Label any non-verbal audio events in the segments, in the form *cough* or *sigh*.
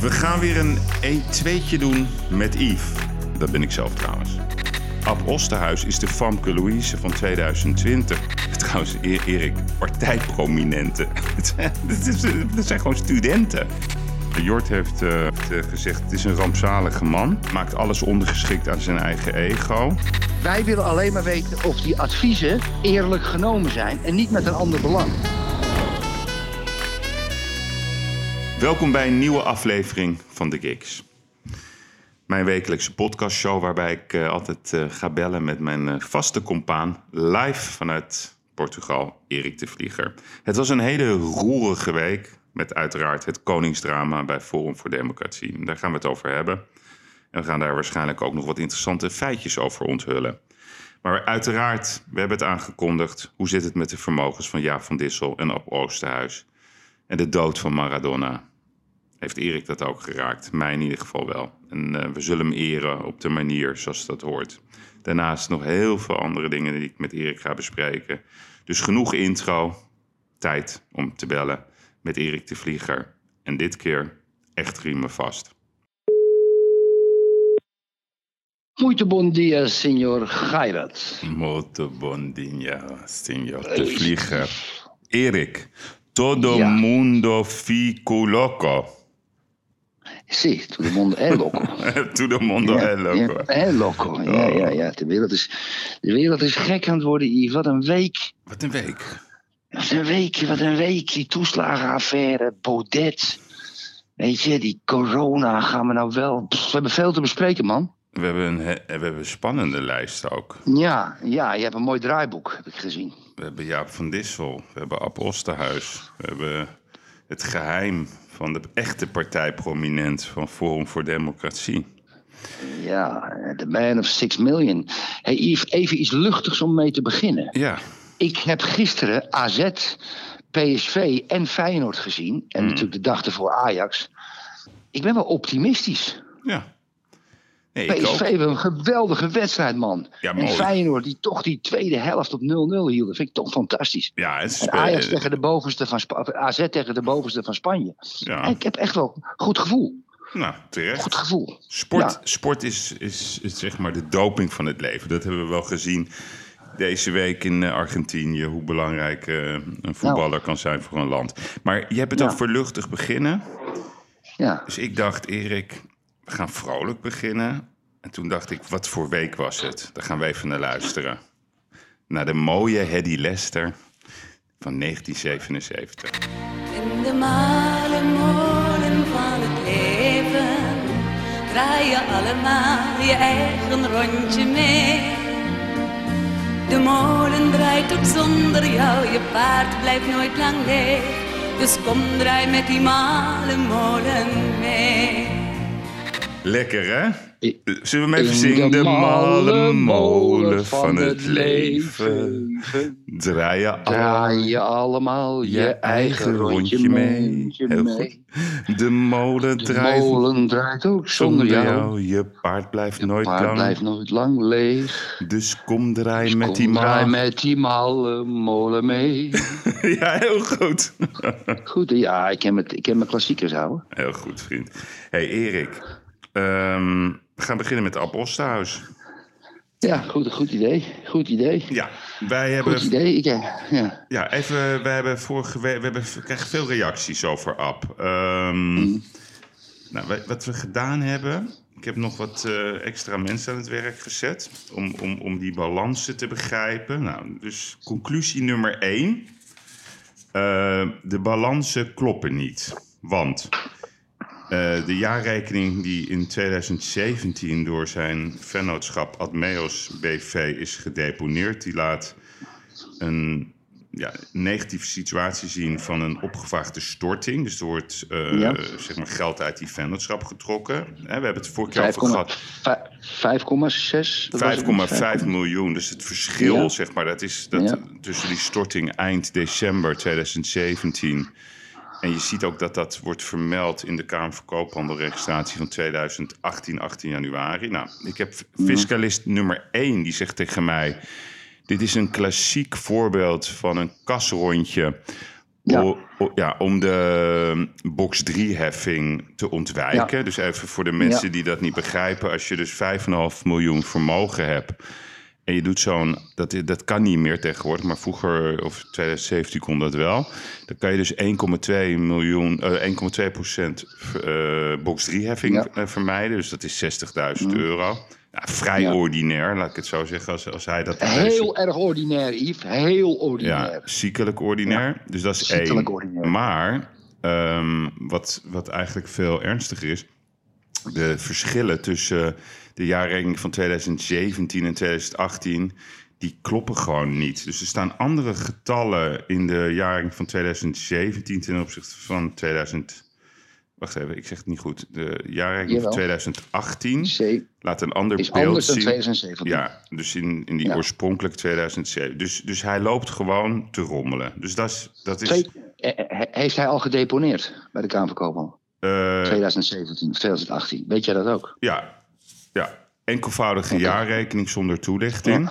We gaan weer een 1-2'tje doen met Yves. Dat ben ik zelf trouwens. Ab Osterhuis is de Famke Louise van 2020. *laughs* Trouwens, E- Erik, partijprominenten. Het *laughs* zijn, gewoon studenten. Jort heeft eh, gezegd, het is een rampzalige man. Maakt alles ondergeschikt aan zijn eigen ego. Wij willen alleen maar weten of die adviezen eerlijk genomen zijn en niet met een ander belang. Welkom bij een nieuwe aflevering van The Gigs. Mijn wekelijkse podcastshow waarbij ik eh, altijd eh, ga bellen met mijn eh, vaste compaan live vanuit Portugal, Erik de Vlieger. Het was een hele roerige week met uiteraard het koningsdrama bij Forum voor Democratie. Daar gaan we het over hebben. En we gaan daar waarschijnlijk ook nog wat interessante feitjes over onthullen. Maar uiteraard, we hebben het aangekondigd. Hoe zit het met de vermogens van Jaap van Dissel en Ab Oosterhuis? En de dood van Maradona. Heeft Erik dat ook geraakt? Mij in ieder geval wel. En eh, we zullen hem eren op de manier zoals dat hoort. Daarnaast nog heel veel andere dingen die ik met Erik ga bespreken. Dus genoeg intro. Tijd om te bellen met Erik de Vlieger. En dit keer echt riemen vast. Muito bom dia, senhor Gairat. Molto bon dia, signor de Vlieger. Erik, todo Ja. mundo fico loco. Sì, todo mundo è loco. *laughs* Todo mundo Ja, è loco. Ja, è loco. Ja, ja, ja. De wereld, is, de wereld is gek aan het worden, Yves. Wat een week. Wat een week. Wat een week, wat een week. Die toeslagenaffaire, Baudet. Weet je, die corona gaan we nou wel... Pff, we hebben veel te bespreken, man. We hebben een, we hebben een spannende lijst ook. Ja, ja, je hebt een mooi draaiboek, heb ik gezien. We hebben Jaap van Dissel, we hebben Ab Osterhuis, we hebben het geheim van de echte partijprominent van Forum voor Democratie. Ja, The Man of Six Million. Hey Yves, even iets luchtigs om mee te beginnen. Ja, Ik heb gisteren AZ, PSV en Feyenoord gezien. En natuurlijk de dag ervoor Ajax. Ik ben wel optimistisch. ja. Nee, PSV heeft een geweldige wedstrijd, man. Ja, en. Feyenoord die toch die tweede helft op 0-0 hield. Dat vind ik toch fantastisch. Ja, het is En Ajax tegen de bovenste van AZ tegen de bovenste van Spanje. En ja, ik heb echt wel goed gevoel. nou, terecht. Goed gevoel. Sport, Ja. sport is, is, is zeg maar de doping van het leven. Dat hebben we wel gezien deze week in eh, Argentinië. Hoe belangrijk eh, een voetballer kan zijn voor een land. Maar je hebt het Nou. Ja. over luchtig beginnen. Ja. Dus ik dacht, Erik, we gaan vrolijk beginnen. En toen dacht ik, wat voor week was het? Daar gaan we even naar luisteren. Naar de mooie Hedy Lester van 1977. In de male molen van het leven draai je allemaal je eigen rondje mee. De molen draait ook zonder jou, je paard blijft nooit lang leeg. Dus kom draai met die male molen mee. Lekker, hè? Zullen we hem even In zingen? de malle molen van het leven. Draai je Draai je allemaal je, eigen rondje mee. Heel mee. goed. De molen De draait molen draait ook zonder jou. jou. Je paard blijft nooit Maar lang. blijft nooit lang leeg. Dus kom draai met Kom, die draai met die malle molen mee. *laughs* Ja, heel goed. Goed, ja, ik ken, het, ik ken mijn klassiekers houden. Heel goed, vriend. hey, Erik. Ehm, we gaan beginnen met Ab Osterhuis. Ja, goed, goed idee. Goed idee. Ja, wij Goed hebben... idee. Ik, eh, ja. Ja, even, we hebben vorige week... We, hebben, we krijgen veel reacties over Ab. Ehm, Mm. nou, wij- wat we gedaan hebben... Ik heb nog wat eh, extra mensen aan het werk gezet... Om, om, om die balansen te begrijpen. Nou, dus conclusie nummer één. Eh, de balansen kloppen niet. Want eh, de jaarrekening die in 2017 door zijn vennootschap Admeos BV is gedeponeerd, die laat een ja, negatieve situatie zien van een opgevaagde storting. Dus er wordt eh, Ja. zeg maar geld uit die vennootschap getrokken. Hè, we hebben het vorige keer over 5,6. gehad. vijf- 5,6. dat was het niet? 5,5 miljoen. Dus het verschil, Ja. zeg maar, dat is dat tussen die storting eind december 2017. En je ziet ook dat dat wordt vermeld in de Kamer van Koophandelregistratie van 2018, 18 januari. Nou, ik heb fiscalist nummer 1, die zegt tegen mij... Dit is een klassiek voorbeeld van een kasrondje Ja. O- o- ja, om de box 3-heffing te ontwijken. Ja. Dus even voor de mensen die dat niet begrijpen. Als je dus 5,5 miljoen vermogen hebt... en je doet zo'n... Dat, dat kan niet meer tegenwoordig, maar vroeger, of 2017 kon dat wel. Dan kan je dus 1,2 miljoen, eh 1,2 procent eh, box 3-heffing Ja. Mhm. vermijden. Dus dat is 60.000 euro. Ja, vrij Ja. ordinair, laat ik het zo zeggen, als, als hij dat... Heel erg ordinair, Yves. Heel ordinair. Ja, ziekelijk ordinair. Dus dat is Ziekelijk één. ordinair. Maar ehm, wat, wat eigenlijk veel ernstiger is... de verschillen tussen de jaarrekening van 2017 en 2018... die kloppen gewoon niet. Dus er staan andere getallen in de jaarrekening van 2017... ten opzichte van 2000... Wacht even, ik zeg het niet goed. De jaarrekening van Jawel. 2018 C laat een ander is beeld anders dan zien. 2017. Ja, dus in, in die Ja. oorspronkelijk 2007. Dus, dus hij loopt gewoon te rommelen. Dus dat is... Dat is Twee- eh, eh, heeft hij al gedeponeerd bij de Kamer van Koophandel? eh, 2017 of 2018. Weet jij dat ook? ja, enkelvoudige jaarrekening zonder toelichting.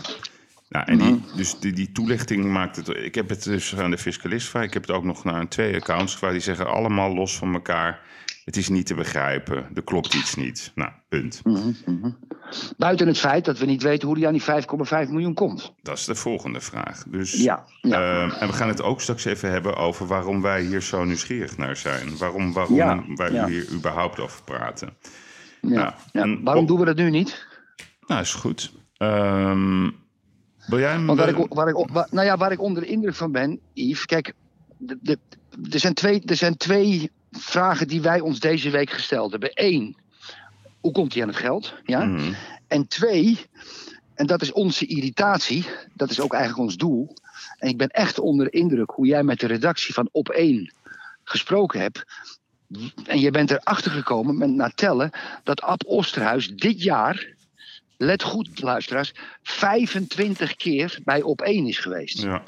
Nou, en die, dus die, die toelichting maakt het... Ik heb het dus aan de fiscalist. Ik heb het ook nog naar twee accounts gevraagd. Die zeggen allemaal los van elkaar... Het is niet te begrijpen. Er klopt iets niet. Nou, punt. Buiten het feit dat we niet weten hoe hij aan die 5,5 miljoen komt. Dat is de volgende vraag. Dus, Ja, ja. ehm, en we gaan het ook straks even hebben over waarom wij hier zo nieuwsgierig naar zijn. Waarom, waarom Ja, wij hier überhaupt over praten. ja. nou, ja. en- Waarom op- doen we dat nu niet? Nou, is goed. Ehm, wil jij hem... Want waar eh, ik, waar, ik, waar- nou ja, waar ik onder de indruk van ben, Yves, kijk, de, de, er, zijn twee, er zijn twee vragen die wij ons deze week gesteld hebben. Eén, hoe komt hij aan het geld? Ja? mhm. En twee, en dat is onze irritatie, dat is ook eigenlijk ons doel. En ik ben echt onder de indruk hoe jij met de redactie van Op 1 gesproken hebt. En je bent erachter gekomen met na tellen dat Ab Osterhuis dit jaar, let goed luisteraars, 25 keer bij Op 1 is geweest. Ja.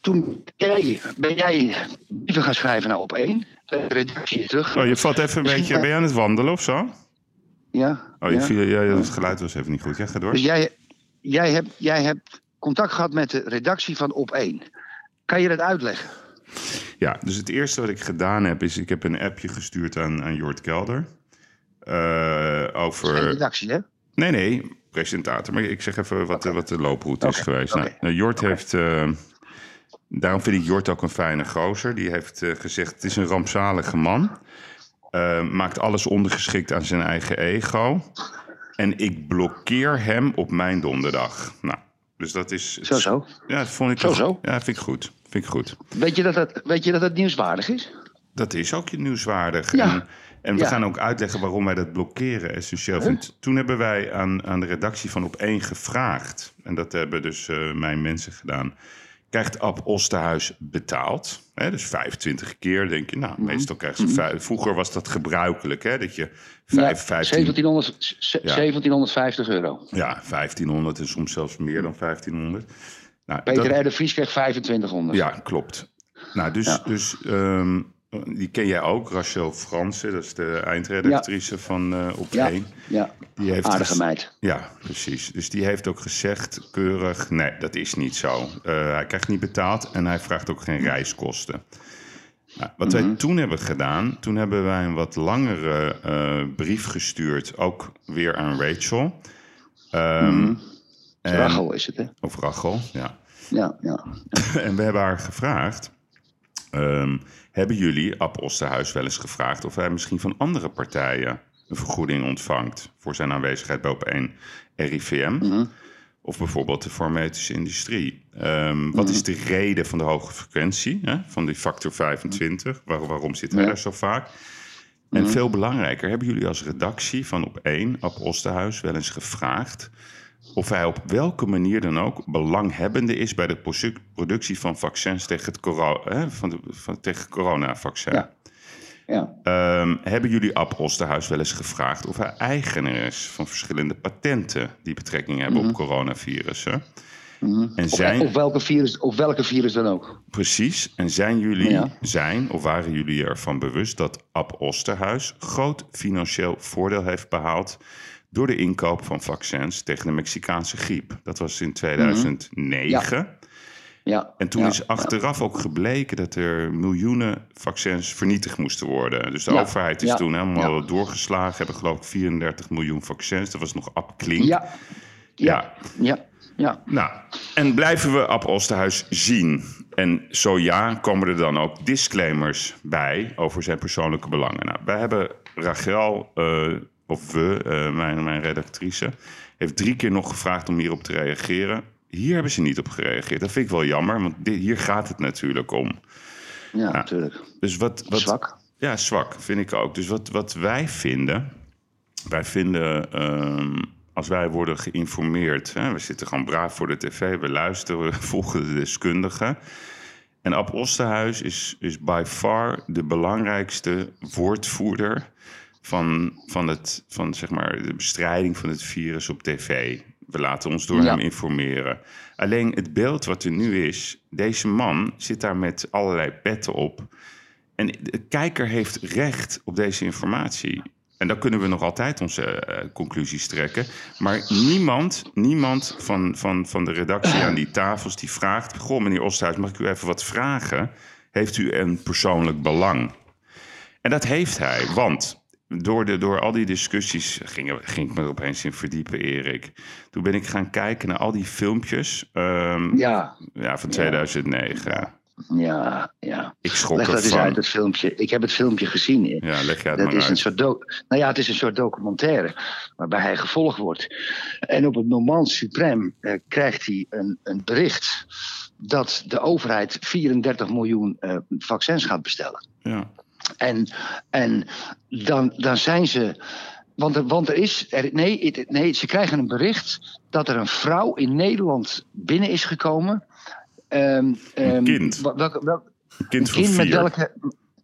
Toen jij, ben jij brieven gaan schrijven naar Op 1, de redactie terug. Oh, je valt even een beetje... Ben je aan het wandelen of zo? Ja, Oh, je ja. viel, ja, het geluid was even niet goed. Ja, ga door. Dus jij, jij, hebt, jij hebt contact gehad met de redactie van Op 1. Kan je dat uitleggen? Ja, dus het eerste wat ik gedaan heb, is ik heb een appje gestuurd aan, aan Jort Kelder. Geen over... redactie, hè? Nee, nee, presentator. Maar ik zeg even wat, de, wat de looproute is geweest. Nou, nou, Jort heeft... eh, daarom vind ik Jort ook een fijne gozer. Die heeft eh, gezegd, het is een rampzalige man. Eh, maakt alles ondergeschikt aan zijn eigen ego. En ik blokkeer hem op mijn donderdag. Nou, dus dat is... Zo, zo. Ja, dat vond ik... Zo, zo. Ja, vind ik goed. Vind ik goed. Weet je dat dat, weet je dat, dat nieuwswaardig is? Dat is ook nieuwswaardig. Ja. En, en we Ja. gaan ook uitleggen waarom wij dat blokkeren essentieel vindt. Toen hebben wij aan, aan de redactie van Op 1 gevraagd. En dat hebben dus eh, mijn mensen gedaan. Krijgt Ab Osterhuis betaald? Hè, dus 25 keer denk je, nou, Mhm. meestal krijgt ze vijf. Vroeger was dat gebruikelijk, hè, dat je vijf, Ja, 15, 1700, ze- Ja. 1750 euro. ja, 1500 en soms zelfs meer dan 1500. Nou, Peter dat- R. de Vries kreeg 2500. Ja, klopt. Nou, dus, dus ehm, die ken jij ook, Rachel Fransen, dat is de eindredactrice van eh Op ja, 1. ja. Die heeft aardige meid. Ja, precies. Dus die heeft ook gezegd, keurig, nee, dat is niet zo. Eh, hij krijgt niet betaald en hij vraagt ook geen reiskosten. Nou, wat wij Mhm. toen hebben gedaan, toen hebben wij een wat langere eh, brief gestuurd, ook weer aan Rachel. En- Rachel is het, hè? Of Rachel, ja. Ja, ja. *laughs* En we hebben haar gevraagd. Ehm, hebben jullie Ab Osterhuis wel eens gevraagd of hij misschien van andere partijen een vergoeding ontvangt voor zijn aanwezigheid bij op 1 RIVM? Mhm. Of bijvoorbeeld de farmaceutische industrie. Ehm, wat is de reden van de hoge frequentie hè, van die factor 25? Waar- waarom zit hij Ja. daar zo vaak? En veel belangrijker, hebben jullie als redactie van op 1 Ab Osterhuis wel eens gevraagd of hij op welke manier dan ook belanghebbende is bij de produ- productie van vaccins tegen het coro- hè, van de, van, tegen coronavaccin? Ja. Ja. Ehm, hebben jullie Ab Osterhuis wel eens gevraagd of hij eigenaar is van verschillende patenten die betrekking hebben op coronavirussen? En Of, zijn, of, welke virus, of welke virus dan ook. precies, en zijn jullie, Ja. zijn of waren jullie ervan bewust dat Ab Osterhuis groot financieel voordeel heeft behaald door de inkoop van vaccins tegen de Mexicaanse griep? Dat was in 2009. Ja, En toen ja, is achteraf ook gebleken dat er miljoenen vaccins vernietigd moesten worden. Dus de Ja, overheid is toen helemaal doorgeslagen. Hebben geloof ik 34 miljoen vaccins. Dat was nog Ab Klink. Ja, ja, ja, ja. Nou, en blijven we Ab Osterhuis zien? En zo ja, komen er dan ook disclaimers bij over zijn persoonlijke belangen. Nou, wij hebben Rachel, eh, of we, eh, mijn, mijn redactrice, heeft drie keer nog gevraagd om hierop te reageren. Hier hebben ze niet op gereageerd. Dat vind ik wel jammer, want dit, hier gaat het natuurlijk om. Ja, natuurlijk. Dus wat, wat, Zwak. Ja, zwak vind ik ook. Dus wat, wat wij vinden, wij vinden ehm, als wij worden geïnformeerd, hè, we zitten gewoon braaf voor de tv, we luisteren, we *laughs* volgen de deskundigen. En Ab Osterhuis is, is by far de belangrijkste woordvoerder van, van, het, van zeg maar, de bestrijding van het virus op tv. We laten ons door Ja. hem informeren. Alleen het beeld wat er nu is, deze man zit daar met allerlei petten op. En de kijker heeft recht op deze informatie. En dan kunnen we nog altijd onze eh, conclusies trekken. Maar niemand, niemand van, van, van de redactie aan die tafels die vraagt... Goh, meneer Osthuis, mag ik u even wat vragen? Heeft u een persoonlijk belang? En dat heeft hij, want door, de, door al die discussies ging, ging ik me er opeens in verdiepen, Erik. Toen ben ik gaan kijken naar al die filmpjes ehm, ja. Ja, van 2009. ja, ja. Ik schrok Leg dat eens uit, het filmpje. Ik heb het filmpje gezien. Ja, leg jij het Dat is een uit. soort do- nou ja, het is een soort documentaire waarbij hij gevolgd wordt. En op het moment suprem eh, krijgt hij een, een bericht dat de overheid 34 miljoen eh, vaccins gaat bestellen. Ja. En, en dan, dan zijn ze. Want er, want er is. Er, nee, nee, ze krijgen een bericht dat er een vrouw in Nederland binnen is gekomen. Ehm, kind. Welke, kind van kind met vier. welke,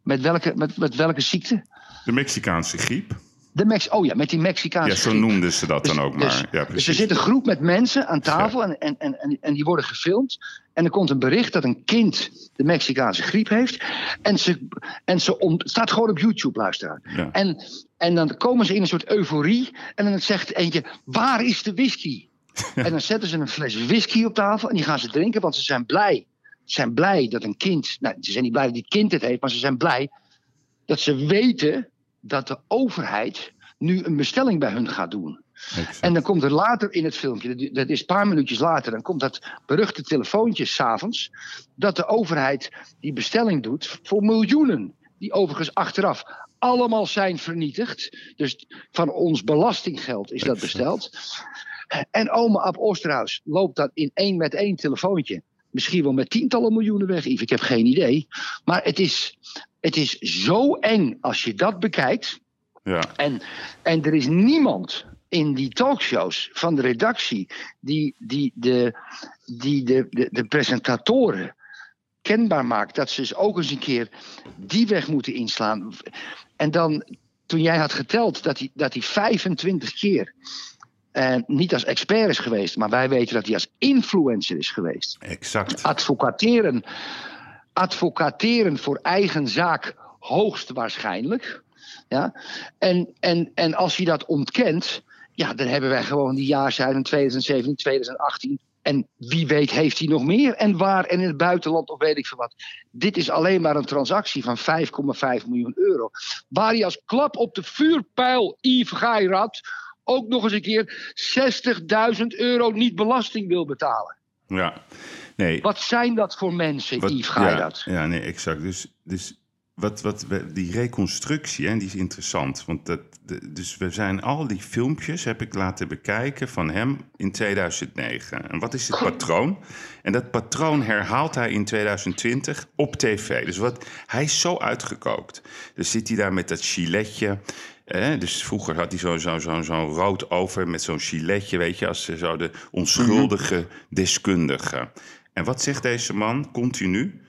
met, welke, met, met welke ziekte? De Mexicaanse griep. De Mex oh ja, met die Mexicaanse Ja, zo noemden ze dat Dus- dan ook maar. dus- ja, Dus er zit een groep met mensen aan tafel en, en, en, en, en die worden gefilmd. En er komt een bericht dat een kind de Mexicaanse griep heeft. En ze, en ze om, het staat gewoon op YouTube, luisteraar. Ja. En, en dan komen ze in een soort euforie. En dan zegt eentje, waar is de whisky? En dan zetten ze een fles whisky op tafel en die gaan ze drinken, want ze zijn blij. Ze zijn blij dat een kind, nou, ze zijn niet blij dat die kind het heeft, maar ze zijn blij dat ze weten dat de overheid nu een bestelling bij hun gaat doen. Exact. En dan komt er later in het filmpje, dat- dat is een paar minuutjes later, dan komt dat beruchte telefoontje s'avonds, dat de overheid die bestelling doet voor miljoenen, die overigens achteraf allemaal zijn vernietigd. Dus van ons belastinggeld is dat besteld. En oma Ab Oosterhuis loopt dat in één met één telefoontje. Misschien wel met tientallen miljoenen weg, Yves. Ik heb geen idee. Maar het is, het is zo eng als je dat bekijkt. ja. En, en er is niemand in die talkshows van de redactie die, die, de, die de, de, de presentatoren kenbaar maakt dat ze dus ook eens een keer die weg moeten inslaan. En dan, toen jij had geteld dat hij, dat hij 25 keer eh, niet als expert is geweest, maar wij weten dat hij als influencer is geweest Exact. advocateren, advocateren voor eigen zaak hoogstwaarschijnlijk. Ja? En, en, en als je dat ontkent, ja, dan hebben wij gewoon die jaarcijfers 2017, 2018. En wie weet heeft hij nog meer en waar en in het buitenland of weet ik veel wat. Dit is alleen maar een transactie van 5,5 miljoen euro. Waar hij als klap op de vuurpijl Yves Gairat ook nog eens een keer 60.000 euro niet belasting wil betalen. Ja. Nee. Wat zijn dat voor mensen, Wat- Yves, ga je ja, dat? Ja, nee, exact. Dus, dus wat, wat, we- die reconstructie, hè, die is interessant. Want dat, dus we zijn al die filmpjes, heb ik laten bekijken van hem in 2009. En wat is het patroon? En dat patroon herhaalt hij in 2020 op tv. Dus wat, hij is zo uitgekookt. Dus zit hij daar met dat giletje. Eh, dus vroeger had hij zo'n zo, zo, zo'n rood over met zo'n giletje, weet je, als zo de onschuldige deskundige. En wat zegt deze man continu?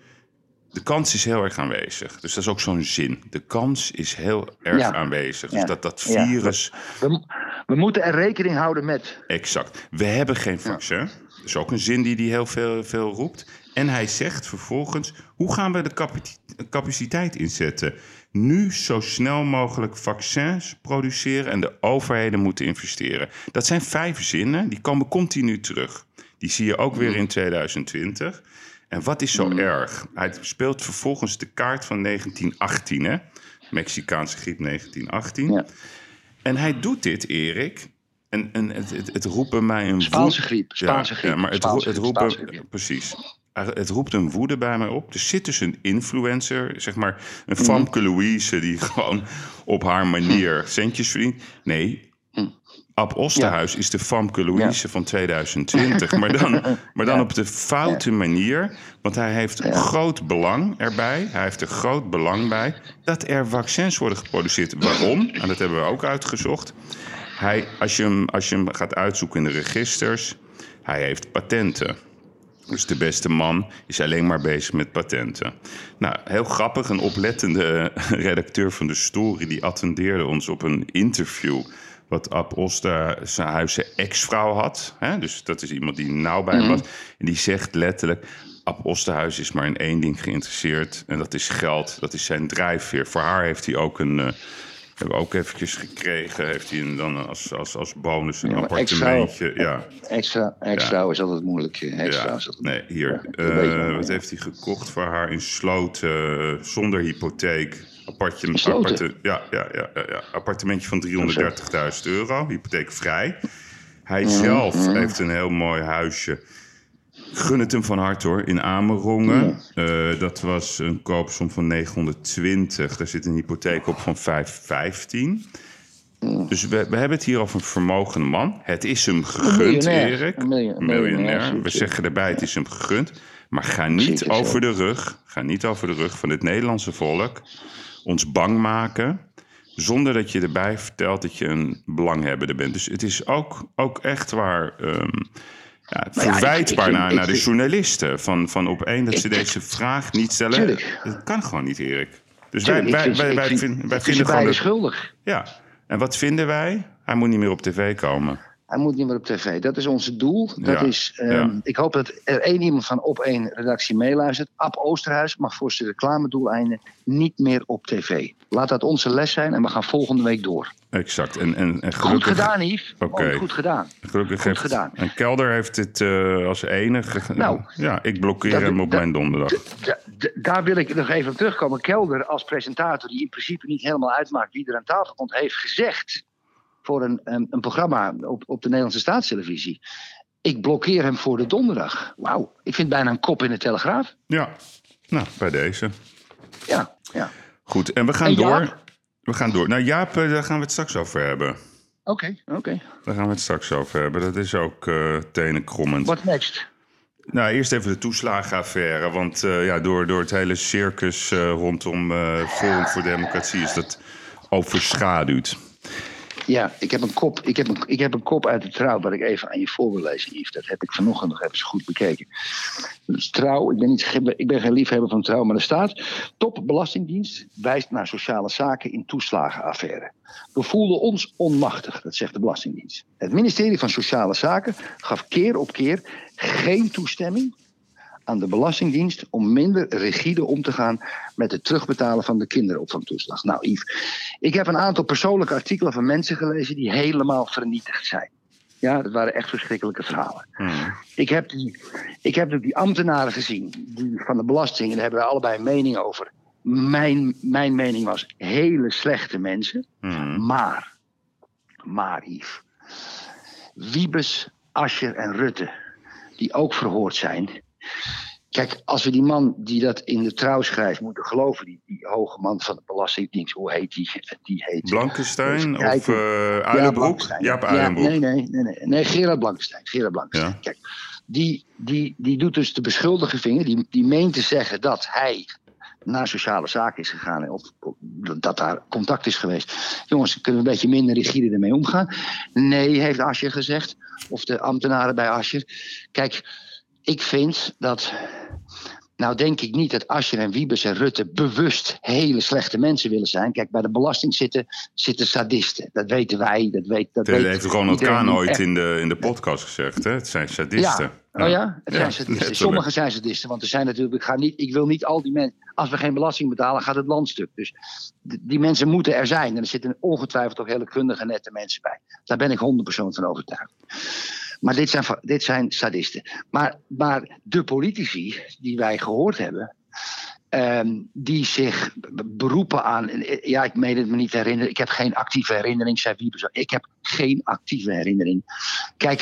De kans is heel erg aanwezig. Dus dat is ook zo'n zin. De kans is heel erg Ja. aanwezig. Dus Ja. dat dat Ja. virus. We, we moeten er rekening houden met. Exact. We hebben geen vaccin. Dat is ook een zin die hij heel veel, veel roept. En hij zegt vervolgens: hoe gaan we de capaci- capaciteit inzetten? Nu zo snel mogelijk vaccins produceren en de overheden moeten investeren. Dat zijn vijf zinnen, die komen continu terug. Die zie je ook weer in 2020. En wat is zo erg? Hij speelt vervolgens de kaart van 1918, hè? Mexicaanse griep 1918. Ja. En hij doet dit, Erik. En, en het, het, het roept bij mij een Spaanse griep, Spaanse griep, Ja, maar het, het roept een- precies. Het roept een woede bij mij op. Er zit dus een influencer, zeg maar een Mhm. Famke Louise... die gewoon op haar manier centjes verdient. Nee, Ab Osterhuis is de Famke Louise van 2020. Maar dan, *laughs* maar dan op de foute manier. Want hij heeft groot belang erbij. Hij heeft er groot belang bij dat er vaccins worden geproduceerd. Waarom? *clears throat* En dat hebben we ook uitgezocht. Hij, als, je hem, als je hem gaat uitzoeken in de registers, hij heeft patenten. Dus de beste man is alleen maar bezig met patenten. Nou, heel grappig. Een oplettende *laughs* redacteur van de Story... die attendeerde ons op een interview... wat Ab Osterhuis zijn ex-vrouw had. Hè? Dus dat is iemand die nauw bij hem was. En die zegt letterlijk... Ab Osterhuis is maar in één ding geïnteresseerd... en dat is geld. Dat is zijn drijfveer. Voor haar heeft hij ook een... eh, hebben we ook eventjes gekregen. Heeft hij een, dan als, als, als bonus een Ja, appartementje. Ja, Extra, extra is altijd moeilijk. eh, Extra ja, is altijd nee, hier. Eh, wat heeft hij gekocht voor haar in Sloten, zonder hypotheek? Apparte- ja, ja, ja, ja, appartementje van 330.000 euro, hypotheekvrij. Hij zelf heeft een heel mooi huisje. Gun het hem van harte hoor, in Amerongen. Eh, dat was een koopsom van 920. Daar zit een hypotheek op van 515. Dus we, we hebben het hier over een vermogende man. Het is hem gegund. Erik. Een miljonair, We zeggen erbij, het is hem gegund. Maar ga niet over de rug, ga niet over de rug van het Nederlandse volk ons bang maken. Zonder dat je erbij vertelt dat je een belanghebbende bent. Dus het is ook, ook echt waar ehm, ja, verwijtbaar naar, naar de journalisten. Van, van op één dat ze deze vraag niet stellen. Tuurlijk. Dat kan gewoon niet, Erik. Dus Tuurlijk, wij, wij, wij, wij, vind- wij vinden gewoon schuldig. Ja. En wat vinden wij? Hij moet niet meer op tv komen. Hij moet niet meer op tv. Dat is ons doel. Dat Ja, is, ehm, ja. Ik hoop dat er één iemand van op één redactie meeluistert. Ab Oosterhuis mag voor zijn reclamedoeleinden niet meer op tv. Laat dat onze les zijn en we gaan volgende week door. Exact. En, en, en Goed gedaan, Yves. Oké. Oh, goed gedaan. gelukkig Goed heeft gedaan. En Kelder heeft dit eh, als enige. Nou, ja, ik blokkeer dat- hem op dat- mijn donderdag. Da- da- daar wil ik nog even op terugkomen. Kelder als presentator, die in principe niet helemaal uitmaakt wie er aan tafel komt, heeft gezegd voor een, een, een programma op, op de Nederlandse staatstelevisie. Ik blokkeer hem voor de donderdag. Wauw, ik vind bijna een kop in de telegraaf. Ja, nou, bij deze. Ja, ja. Goed, en we gaan En door. We gaan door. Nou, Jaap, eh, daar gaan we het straks over hebben. Oké, oké. Daar gaan we het straks over hebben. Dat is ook eh tenenkrommend. What next? Nou, eerst even de toeslagenaffaire. Want eh, ja, door, door het hele circus rondom Forum voor Democratie is dat overschaduwd. Ja, ik heb, een kop, ik, heb een, ik heb een kop uit de trouw wat ik even aan je voor wil lezen, Yves. Dat heb ik vanochtend nog even goed bekeken. Dus trouw, ik ben, niet, ik ben geen liefhebber van trouw, maar er staat... Top Belastingdienst wijst naar sociale zaken in toeslagenaffaire. We voelden ons onmachtig, dat zegt de Belastingdienst. Het ministerie van Sociale Zaken gaf keer op keer geen toestemming aan de Belastingdienst om minder rigide om te gaan met het terugbetalen van de kinderopvangtoeslag. Nou, Yves, ik heb een aantal persoonlijke artikelen van mensen gelezen die helemaal vernietigd zijn. Ja, dat waren echt verschrikkelijke verhalen. Hmm. Ik heb die, ik heb ook die ambtenaren gezien die van de belasting, en daar hebben we allebei een mening over. Mijn, mijn mening was hele slechte mensen. Hmm. Maar, maar Yves, Wiebes, Ascher en Rutte, die ook verhoord zijn. Kijk, als we die man die dat in de trouw schrijft moeten geloven, die, die hoge man van de Belastingdienst, hoe heet die? Die heet. Blankenstein of kijken. eh Ja, Uilenbroek? Ja, nee, nee, nee, nee, nee, Gerard Blankenstein. Gerard Blankenstein. Ja. Kijk, die, die, die doet dus de beschuldigde vinger, die, die meent te zeggen dat hij naar sociale zaken is gegaan. Of, of dat daar contact is geweest. Jongens, kunnen we een beetje minder rigide ermee omgaan? Nee, heeft Asje gezegd. Of de ambtenaren bij Asje. Kijk, ik vind dat. Nou, denk ik niet dat Ascher en Wiebes en Rutte bewust hele slechte mensen willen zijn. Kijk, bij de belasting zitten, zitten sadisten. Dat weten wij. Dat weet, dat weet heeft Ronald Kaan die ooit in de, in de podcast gezegd. Hè? Het zijn sadisten. ja. Oh ja, het zijn sadisten. Sommigen zijn sadisten, want er zijn natuurlijk. Ik, ga niet, ik wil niet al die mensen. Als we geen belasting betalen, gaat het land stuk. Dus die mensen moeten er zijn. En er zitten ongetwijfeld ook hele kundige, nette mensen bij. Daar ben ik 100% van overtuigd. Maar dit zijn, dit zijn sadisten. Maar, maar de politici die wij gehoord hebben. Ehm, die zich beroepen aan. Ja, ik meen het me niet te herinneren. Ik heb geen actieve herinnering, zei Wiebes. Ik heb geen actieve herinnering. Kijk,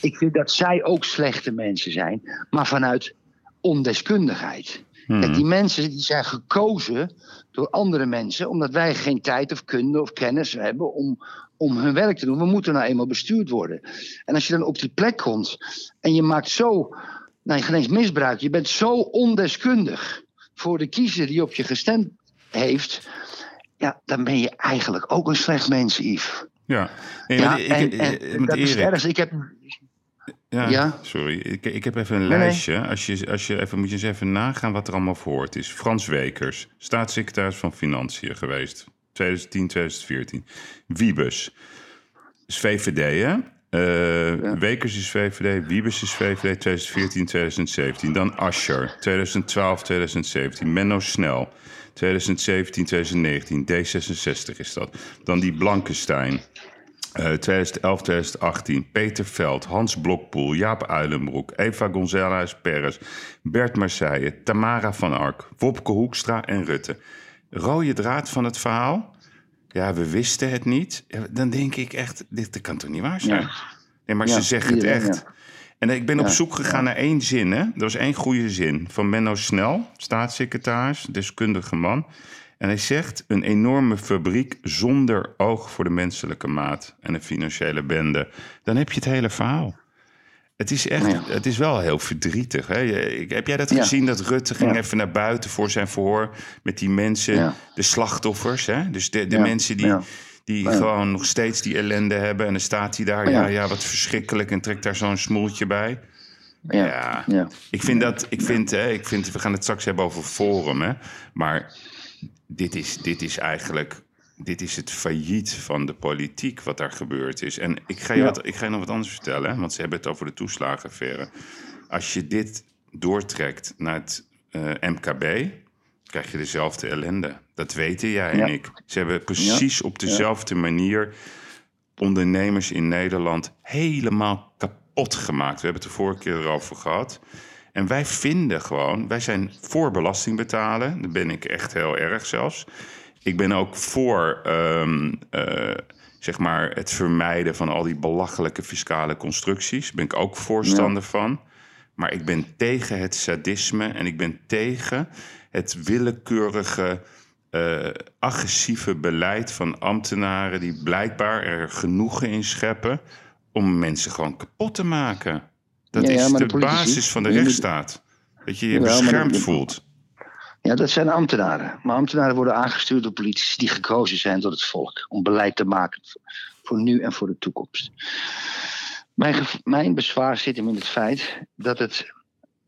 ik vind dat zij ook slechte mensen zijn, maar vanuit ondeskundigheid. Hmm. die mensen die zijn gekozen door andere mensen, omdat wij geen tijd of kunde of kennis hebben om, om hun werk te doen. We moeten nou eenmaal bestuurd worden. En als je dan op die plek komt en je maakt zo, nou, geen eens misbruik, je bent zo ondeskundig voor de kiezer die op je gestemd heeft, ja, dan ben je eigenlijk ook een slecht mens, Yves. Ja, ja en, en, dat is ergens. Ik heb. Ja, sorry. Ik, ik heb even een lijstje. Als je, als je even, moet je eens even nagaan wat er allemaal voor is. Frans Wekers, staatssecretaris van Financiën geweest. 2010, 2014. Wiebes. Is VVD, hè? Uh, Wekers is VVD, Wiebes is VVD 2014, 2017. Dan Ascher, 2012, 2017. Menno Snel, 2017, 2019. D66 is dat. Dan die Blankenstein, 2011, 2018. Peter Veld, Hans Blokpoel, Jaap Uilenbroek, Eva González Perez, Bert Marseille, Tamara van Ark, Wopke Hoekstra en Rutte. Rode draad van het verhaal? Ja, we wisten het niet. Dan denk ik echt, dit, kan toch niet waar zijn? Nee, maar ze zeggen het echt. En ik ben op zoek gegaan naar één zin. Hè? Er was één goede zin van Menno Snel, staatssecretaris, deskundige man. En hij zegt: een enorme fabriek zonder oog voor de menselijke maat en een financiële bende. Dan heb je het hele verhaal. Het is echt, het is wel heel verdrietig. Hè? Heb jij dat gezien dat Rutte ging even naar buiten voor zijn verhoor met die mensen, de slachtoffers, hè? dus de, de mensen die, die gewoon nog steeds die ellende hebben. En dan staat hij daar, ja, ja, wat verschrikkelijk, en trekt daar zo'n smoeltje bij. Ja, ik vind dat, ik vind, hè, ik vind, we gaan het straks hebben over Forum, hè? maar dit is, dit is eigenlijk dit is het failliet van de politiek wat daar gebeurd is. En ik ga je, wat, ik ga je nog wat anders vertellen, want ze hebben het over de toeslagenaffaire. Als je dit doortrekt naar het uh, MKB, krijg je dezelfde ellende. Dat weten jij en ik. Ze hebben precies op dezelfde manier ondernemers in Nederland helemaal kapot gemaakt. We hebben het de vorige keer erover gehad. En wij vinden gewoon, wij zijn voor belasting betalen. Daar ben ik echt heel erg zelfs. Ik ben ook voor um, uh, zeg maar het vermijden van al die belachelijke fiscale constructies. Daar ben ik ook voorstander van. Maar ik ben tegen het sadisme en ik ben tegen het willekeurige, uh, agressieve beleid van ambtenaren die blijkbaar er genoegen in scheppen om mensen gewoon kapot te maken. Dat is de, basis van de rechtsstaat. Dat je je beschermd voelt. Ja, dat zijn ambtenaren. Maar ambtenaren worden aangestuurd door politici die gekozen zijn door het volk om beleid te maken voor nu en voor de toekomst. Mijn, mijn bezwaar zit hem in het feit dat het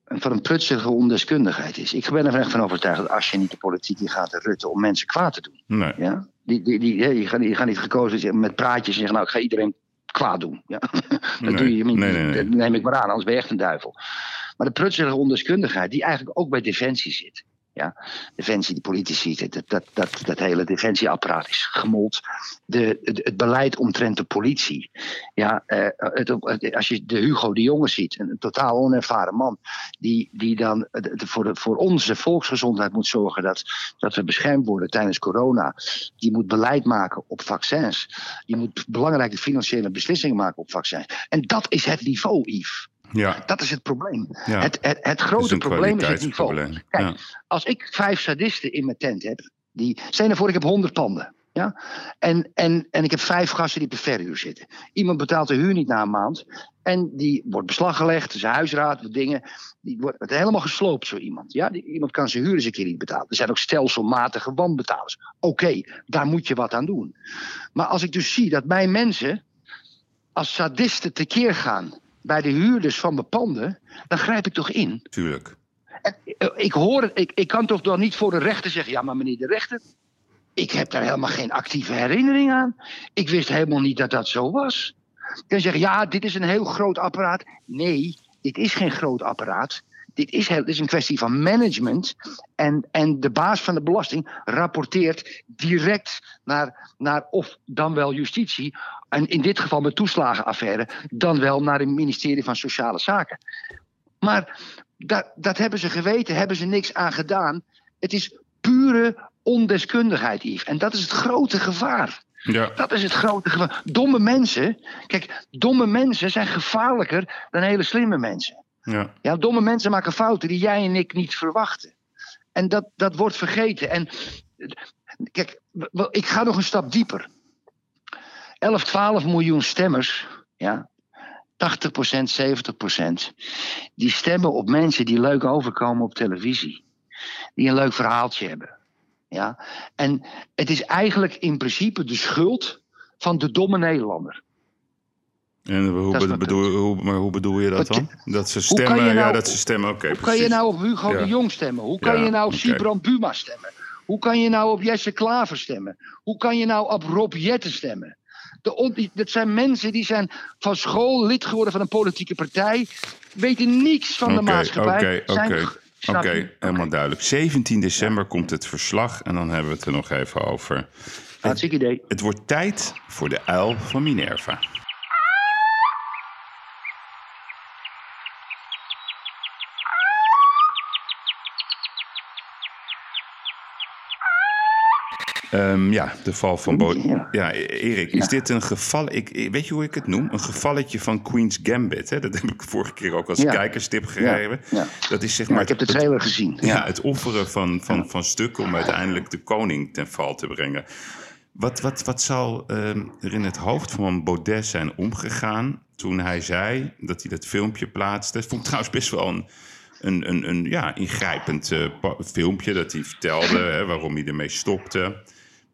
van een prutselige ondeskundigheid is. Ik ben er echt van overtuigd dat als je niet de politiek in gaat, Rutte, om mensen kwaad te doen. Nee. Ja? Die, die, die, je, gaat, je gaat niet gekozen zijn met praatjes en zeggen, nou, ik ga iedereen kwaad doen. Ja? *laughs* dat doe je niet. Nee, nee, dat neem ik maar aan, anders ben je echt een duivel. Maar de prutselige ondeskundigheid, die eigenlijk ook bij Defensie zit. Ja, defensie, de politici, dat, dat, dat, dat hele defensieapparaat is gemold. De, het, beleid omtrent de politie. Ja, uh, het, als je de Hugo de Jonge ziet, een, totaal onervaren man, die, die dan de, voor, voor onze volksgezondheid moet zorgen dat, dat we beschermd worden tijdens corona. Die moet beleid maken op vaccins. Die moet belangrijke financiële beslissingen maken op vaccins. En dat is het niveau, Yves. Ja. Dat is het probleem. Het, het, het, grote probleem is het niveau. Kijk, als ik vijf sadisten in mijn tent heb, die, stel voor ik heb honderd panden. Ja? En, en, en ik heb vijf gasten die op de verhuur zitten. Iemand betaalt de huur niet na een maand. En die wordt beslag gelegd, zijn huisraad, wat dingen. Die wordt helemaal gesloopt, zo iemand. Ja? Die, iemand kan zijn huur eens een keer niet betalen. Er zijn ook stelselmatige wanbetalers. Oké, daar moet je wat aan doen. Maar als ik dus zie dat mijn mensen als sadisten tekeer gaan bij de huurders van mijn panden, dan grijp ik toch in. Tuurlijk. En, eh, ik, hoor ik, ik kan toch dan niet voor de rechter zeggen: ja, maar meneer de rechter, ik heb daar helemaal geen actieve herinnering aan. Ik wist helemaal niet dat dat zo was. Kan zeggen: ja, dit is een heel groot apparaat. Nee, dit is geen groot apparaat. dit is, heel, dit is een kwestie van management. En, en de baas van de belasting rapporteert direct naar, naar of dan wel justitie. En in dit geval met toeslagenaffaire, dan wel naar het ministerie van Sociale Zaken. Maar dat, dat hebben ze geweten, hebben ze niks aan gedaan. Het is pure ondeskundigheid, Yves. En dat is het grote gevaar. Ja. Dat is het grote gevaar. Domme mensen, kijk, domme mensen zijn gevaarlijker dan hele slimme mensen. Ja. Ja, domme mensen maken fouten die jij en ik niet verwachten. En dat, dat wordt vergeten. En kijk, ik ga nog een stap dieper. 11, 12 miljoen stemmers, ja, 80%, 70%, die stemmen op mensen die leuk overkomen op televisie. Die een leuk verhaaltje hebben. Ja? En het is eigenlijk in principe de schuld van de domme Nederlander. En hoe, bedoel, hoe, maar hoe bedoel je dat dan? Dat ze stemmen, je nou- ja, dat ze stemmen, oké, Hoe kan je nou op Hugo Ja. de Jong stemmen? Hoe kan Ja, je nou op oké. Sibran Buma stemmen? Hoe kan je nou op Jesse Klaver stemmen? Hoe kan je nou op Rob Jetten stemmen? De on- dat zijn mensen die zijn van school lid geworden van een politieke partij. Weten niks van de maatschappij. oké, oké. Oké, helemaal duidelijk. 17 december komt het verslag en dan hebben we het er nog even over. Hartstikke idee. Het wordt tijd voor de uil van Minerva. Ehm, ja, de val van Bo. Ja. Ja, Erik, is dit een geval? Ik, weet je hoe ik het noem? Een gevalletje van Queen's Gambit. Hè? Dat heb ik vorige keer ook als Ja. kijkerstip gegeven. Ja. Dat is zeg maar. ik heb de het- trailer gezien. ja, het offeren van, van, van stukken om uiteindelijk de koning ten val te brengen. Wat, wat, wat zal ehm, er in het hoofd van Baudet zijn omgegaan toen hij zei dat hij dat filmpje plaatste? Dat vond ik trouwens best wel een, een, een, een ja, ingrijpend eh, filmpje dat hij vertelde hè, waarom hij ermee stopte.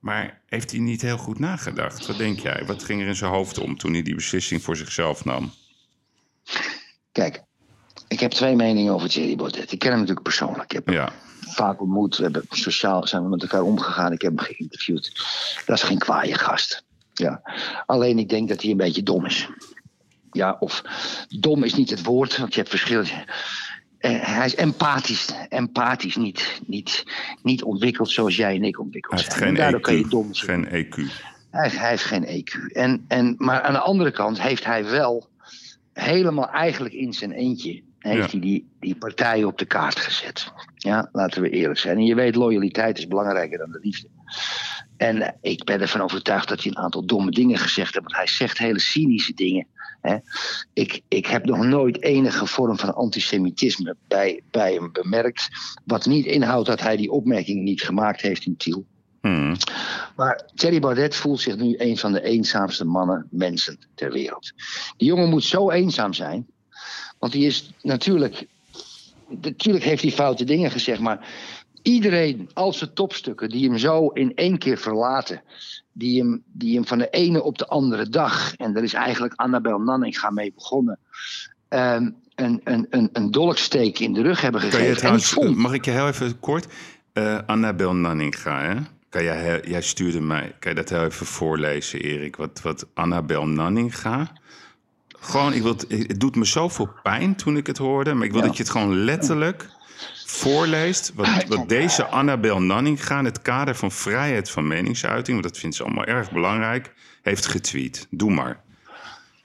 Maar heeft hij niet heel goed nagedacht? Wat denk jij? Wat ging er in zijn hoofd om toen hij die beslissing voor zichzelf nam? Kijk, ik heb twee meningen over Thierry Baudet. Ik ken hem natuurlijk persoonlijk. Ik heb hem Ja, vaak ontmoet. We hebben sociaal zijn we met elkaar omgegaan. Ik heb hem geïnterviewd. Dat is geen kwaaie gast. Ja. Alleen ik denk dat hij een beetje dom is. Ja, of dom is niet het woord, want je hebt verschillende. Eh, hij is empathisch, empathisch niet, niet, niet ontwikkeld zoals jij en ik ontwikkeld hij heeft zijn. geen En daardoor kan je EQ. dom zijn. Geen EQ. Hij, hij heeft geen EQ. En, en, maar aan de andere kant heeft hij wel helemaal eigenlijk in zijn eentje. Heeft Ja. hij die, die partij op de kaart gezet. Ja, laten we eerlijk zijn. En je weet, loyaliteit is belangrijker dan de liefde. En eh, ik ben ervan overtuigd dat hij een aantal domme dingen gezegd heeft. Want hij zegt hele cynische dingen. Hè. Ik, ik heb nog nooit enige vorm van antisemitisme bij, bij hem bemerkt. Wat niet inhoudt dat hij die opmerking niet gemaakt heeft in Tiel. Hmm. Maar Thierry Baudet voelt zich nu een van de eenzaamste mannen, mensen ter wereld. Die jongen moet zo eenzaam zijn. Want die is natuurlijk. Natuurlijk heeft hij foute dingen gezegd, maar iedereen, al zijn topstukken, die hem zo in één keer verlaten. Die hem, die hem van de ene op de andere dag, en daar is eigenlijk Annabel Nanninga mee begonnen. ehm, een, een, een, een dolksteek in de rug hebben gegeven. trouwens, ik vond- mag ik je heel even kort? Eh Annabel Nanninga, hè? Kan jij, jij stuurde mij, kan je dat heel even voorlezen, Erik? Wat, wat Annabel Nanninga... Gewoon, ik wil het, het doet me zoveel pijn toen ik het hoorde... maar ik wil Ja. dat je het gewoon letterlijk voorleest... wat, wat deze Annabel Nanninga in het kader van vrijheid van meningsuiting... want dat vindt ze allemaal erg belangrijk, heeft getweet. Doe maar.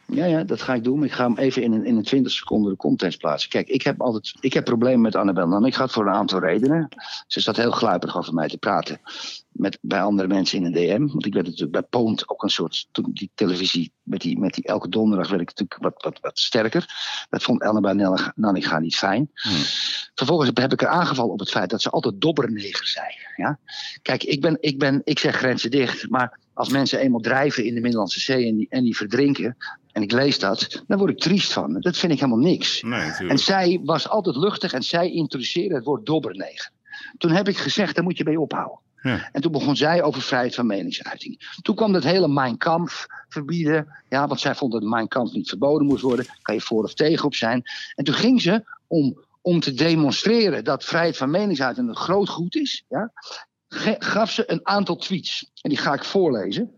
Ja, ja, dat ga ik doen. Ik ga hem even in een, in een 20 seconden de context plaatsen. Kijk, ik heb altijd ik heb problemen met Annabel Nanning gehad voor een aantal redenen. Ze zat heel gluiperig over mij te praten met, bij andere mensen in een DM. Want ik werd natuurlijk bij Poont ook een soort. Toen die televisie, met die, met die elke donderdag werd ik natuurlijk wat, wat, wat sterker. Dat vond Annabel Nanninga niet fijn. Vervolgens heb ik er aangevallen op het feit dat ze altijd dobberneger zei. Ja? Kijk, ik, ben, ik, ben, ik zeg grenzen dicht. Maar als mensen eenmaal drijven in de Middellandse Zee en die, en die verdrinken. En ik lees dat, dan word ik triest van. Dat vind ik helemaal niks. Nee, En zij was altijd luchtig en zij introduceerde het woord dobberneger. Toen heb ik gezegd, daar moet je mee ophouden. En toen begon zij over vrijheid van meningsuiting. Toen kwam dat hele Mein Kampf verbieden. Ja, want zij vond dat Mein Kampf niet verboden moest worden. Kan je voor of tegen op zijn. En toen ging ze om, om te demonstreren dat vrijheid van meningsuiting een groot goed is. Ja, gaf ze een aantal tweets. En die ga ik voorlezen.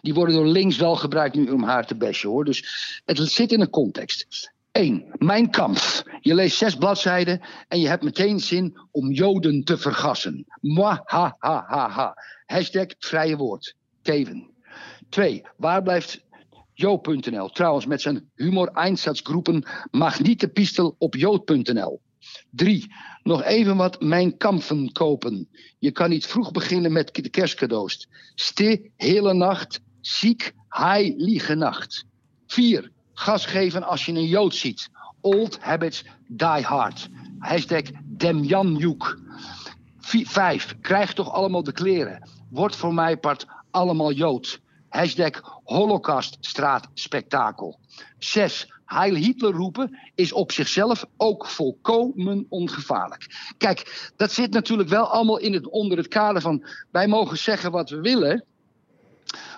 Die worden door links wel gebruikt nu om haar te bashen hoor. Dus het zit in een context. 1. Mijn kamp. Je leest zes bladzijden en je hebt meteen zin om Joden te vergassen. Mwah, ha, ha, ha, ha. Hashtag vrije woord. Teven. 2. Waar blijft Jo.nl? Trouwens, met zijn humor Einsatzgroepen mag niet de pistel op Jood.nl. 3. Nog even wat mijn kampen kopen. Je kan niet vroeg beginnen met de kerstcadeaus. Ste hele nacht, ziek, heilige nacht. 4. Gas geven als je een Jood ziet. Old habits die hard. Hashtag Demjanjuk. 5. Krijg toch allemaal de kleren. Word voor mij part allemaal Jood. Hashtag Holocauststraatspektakel. 6. Heil Hitler roepen is op zichzelf ook volkomen ongevaarlijk. Kijk, dat zit natuurlijk wel allemaal in het, onder het kader van wij mogen zeggen wat we willen.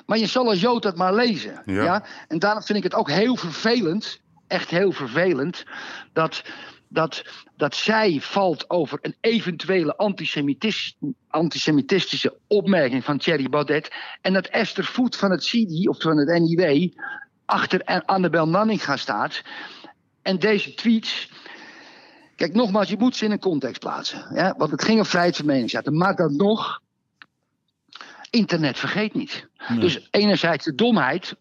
Maar je zal als Jood dat maar lezen. Ja. Ja. En daarom vind ik het ook heel vervelend, echt heel vervelend, dat, dat, dat zij valt over een eventuele antisemitis- antisemitistische opmerking van Thierry Baudet. En dat Esther Voet van het CIDI of van het NIW achter Annabel Nanninga staat. En deze tweets. Kijk, nogmaals, je moet ze in een context plaatsen. Ja? Want het ging om vrijheid van meningsuiting. Maar dan nog. Internet vergeet niet. Dus enerzijds de domheid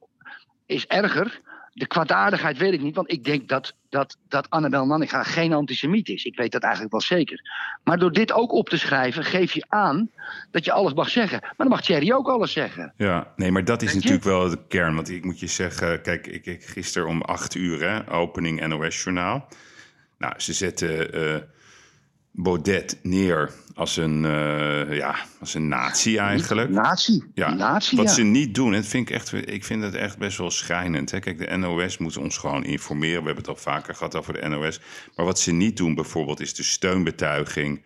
is erger. De kwaadaardigheid weet ik niet, want ik denk dat, dat, dat Annabel Nanninga geen antisemiet is. Ik weet dat eigenlijk wel zeker. Maar door dit ook op te schrijven, geef je aan dat je alles mag zeggen. Maar dan mag Thierry ook alles zeggen. Ja, nee, maar dat is Weet je? natuurlijk wel de kern. Want ik moet je zeggen, kijk, ik, ik gisteren om acht uur, hè, opening NOS-journaal. Nou, ze zetten eh, Baudet neer als een, eh, ja, als een nazi eigenlijk. Nazi. Ja, Nazi, wat ja. ze niet doen, dat vind ik, echt, ik vind het echt best wel schrijnend. Hè? Kijk, de NOS moet ons gewoon informeren. We hebben het al vaker gehad over de NOS. Maar wat ze niet doen bijvoorbeeld is de steunbetuiging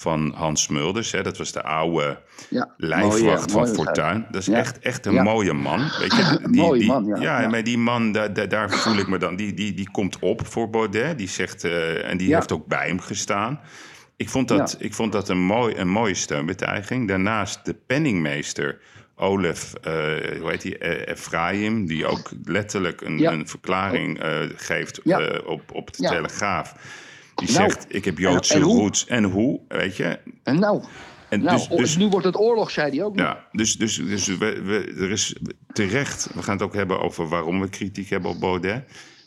van Hans Mulders. Hè? Dat was de oude Ja, lijfwacht mooie- van mooie Fortuin. Dat is Ja. echt, echt een Ja. mooie man. Weet je? *laughs* Een mooie man, ja. Maar die man, daar, voel ik me dan... Die, die, die komt op voor Baudet. Die zegt, eh, en die heeft ook bij hem gestaan. Ik vond dat, ik vond dat een, mooi, een mooie steunbetuiging. Daarnaast de penningmeester Olaf, eh, hoe heet die, Eh, Efraim... die ook letterlijk een, een verklaring geeft op, op de. Telegraaf. Die Nou, zegt, ik heb Joodse roots. En hoe, weet je? En nou, En nou dus, dus, nu wordt het oorlog, zei hij ook nog. ja, dus, dus, dus we, we, er is terecht, we gaan het ook hebben over waarom we kritiek hebben op Baudet.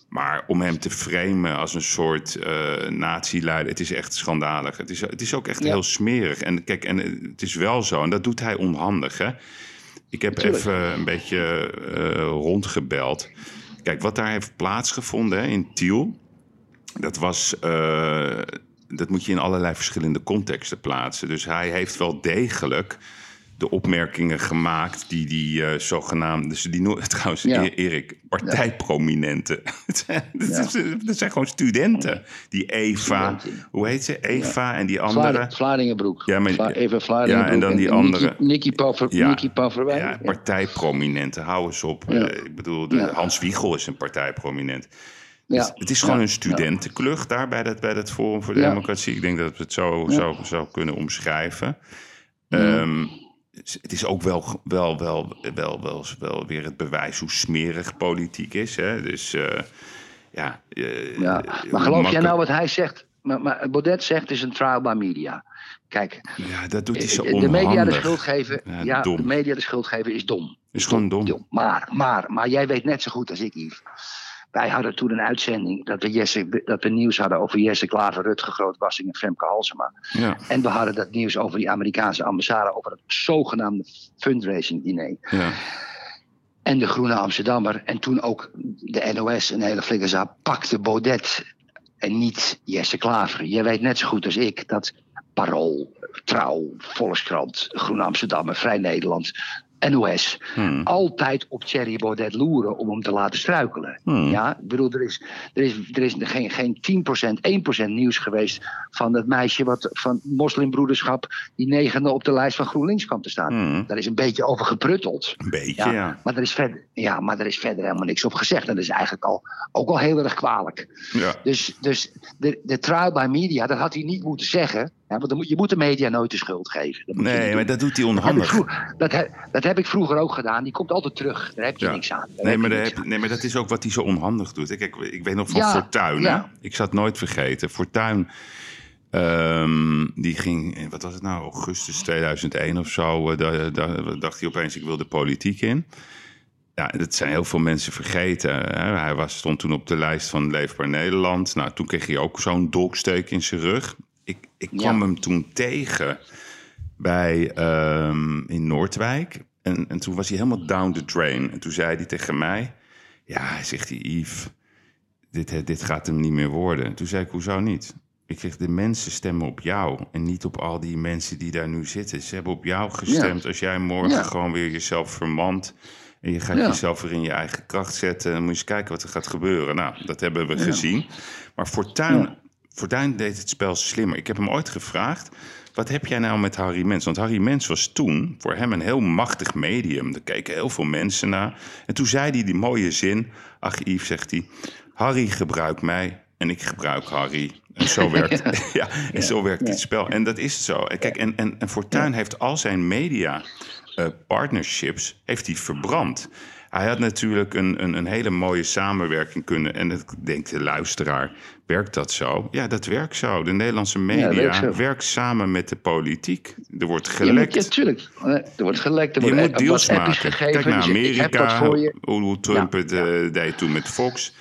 Maar om hem te framen als een soort eh nazi-leider, het is echt schandalig. Het is, het is ook echt Ja. heel smerig. En kijk, en het is wel zo, en dat doet hij onhandig. Hè? Ik heb even een beetje eh, rondgebeld. Kijk, wat daar heeft plaatsgevonden hè, in Tiel, dat was. eh, dat moet je in allerlei verschillende contexten plaatsen. Dus hij heeft wel degelijk de opmerkingen gemaakt die die eh, zogenaamde, dus die no- *laughs* trouwens Ja. E- Erik, partijprominenten. *laughs* Is- Dat zijn gewoon studenten. Die Eva, Studenten. hoe heet ze? Eva en die andere. Vlaarding- Vlaardingenbroek. Ja, maar- Vla- even Vlaardingenbroek. Ja, en dan die andere. Nicky Paffer, Ja. Partijprominenten, hou eens op. Eh, ik bedoel, de. Hans Wiegel is een partijprominent. Ja. Het, het is gewoon Ja. een studentenklucht daar bij dat, bij dat Forum voor Ja. Democratie. Ik denk dat we het zo, zo, zo kunnen omschrijven. Ehm, het is ook wel, wel, wel, wel, wel, wel weer het bewijs hoe smerig politiek is. Hè? Dus eh, ja. eh, Ja. hoe Maar geloof jij nou wat hij zegt? Maar, maar Baudet zegt is een trial by media. Kijk, Ja, dat doet hij zo de, de onhandig. media de schuld geven. Ja, Ja, dom. de media de schuld geven is dom. Is gewoon dom. Maar, maar, maar jij weet net zo goed als ik, Yves. Wij hadden toen een uitzending dat we, Jesse, dat we nieuws hadden over Jesse Klaver, Rutger Grootwassing en Femke Halsema. Ja, En we hadden dat nieuws over die Amerikaanse ambassade, over het zogenaamde fundraising diner. ja. En de Groene Amsterdammer. En toen ook de NOS, een hele flikkerzaak, pakte Baudet en niet Jesse Klaver. Je weet net zo goed als ik dat Parool, Trouw, Volkskrant, Groene Amsterdammer, Vrij Nederland, NOS... Hmm. altijd op Thierry Baudet loeren om hem te laten struikelen. Hmm. Ja, ik bedoel, er is, er is, er is geen, geen 10%, 1% nieuws geweest van dat meisje wat van moslimbroederschap die negende op de lijst van GroenLinks kwam te staan. Hmm. Daar is een beetje over geprutteld. Een beetje, Ja, ja. Maar, er is verder, ja, maar er is verder helemaal niks op gezegd. En dat is eigenlijk al, ook al heel erg kwalijk. ja. Dus, dus de, de trial by media, dat had hij niet moeten zeggen. Ja, want je moet de media nooit de schuld geven. Nee, maar dat doet hij Dat heb, onhandig. dat, he- dat heb ik vroeger ook gedaan. Die komt altijd terug. Daar heb je Ja. niks aan. Daar Nee heb maar, niks heb- nee, maar dat is ook wat hij zo onhandig doet. Kijk, ik weet nog van Ja, Fortuyn. ja. Ik zal het nooit vergeten. Fortuyn, ehm, die ging, in- wat was het nou, augustus 2001 of zo. daar, daar dacht hij opeens, ik wil de politiek in. Ja, dat zijn heel veel mensen vergeten. Hè? Hij was, stond toen op de lijst van Leefbaar Nederland. Nou, toen kreeg hij ook zo'n dolksteek in zijn rug. Ik, ik kwam Ja. hem toen tegen bij, ehm, in Noordwijk. En, en toen was hij helemaal down the drain. En toen zei hij tegen mij... Ja, hij zegt hij, Yves, dit, dit gaat hem niet meer worden. Toen zei ik, hoezo niet? Ik zeg, de mensen stemmen op jou en niet op al die mensen die daar nu zitten. Ze hebben op jou gestemd. Als jij morgen Ja. gewoon weer jezelf vermant en je gaat Ja. jezelf weer in je eigen kracht zetten, dan moet je eens kijken wat er gaat gebeuren. Nou, dat hebben we gezien. Maar Fortuyn, Ja. Fortuyn deed het spel slimmer. Ik heb hem ooit gevraagd, wat heb jij nou met Harry Mens? Want Harry Mens was toen voor hem een heel machtig medium. Er keken heel veel mensen naar. En toen zei hij die mooie zin, ach Yves, zegt hij, Harry gebruikt mij en ik gebruik Harry. En zo *laughs* werkt, ja. *laughs* en zo werkt dit spel. En dat is zo. En Kijk, en, en, en Fortuyn heeft al zijn media eh, partnerships heeft hij verbrand. Hij had natuurlijk een, een, een hele mooie samenwerking kunnen. En ik denk de luisteraar, werkt dat zo? Ja, dat werkt zo. De Nederlandse media werkt samen met de politiek. Er wordt gelekt. Ja, tuurlijk. Eh, Er wordt gelekt. Er je wordt moet deals maken. gegeven, Kijk naar dus Amerika, hoe, Trump het eh, deed toen met Fox.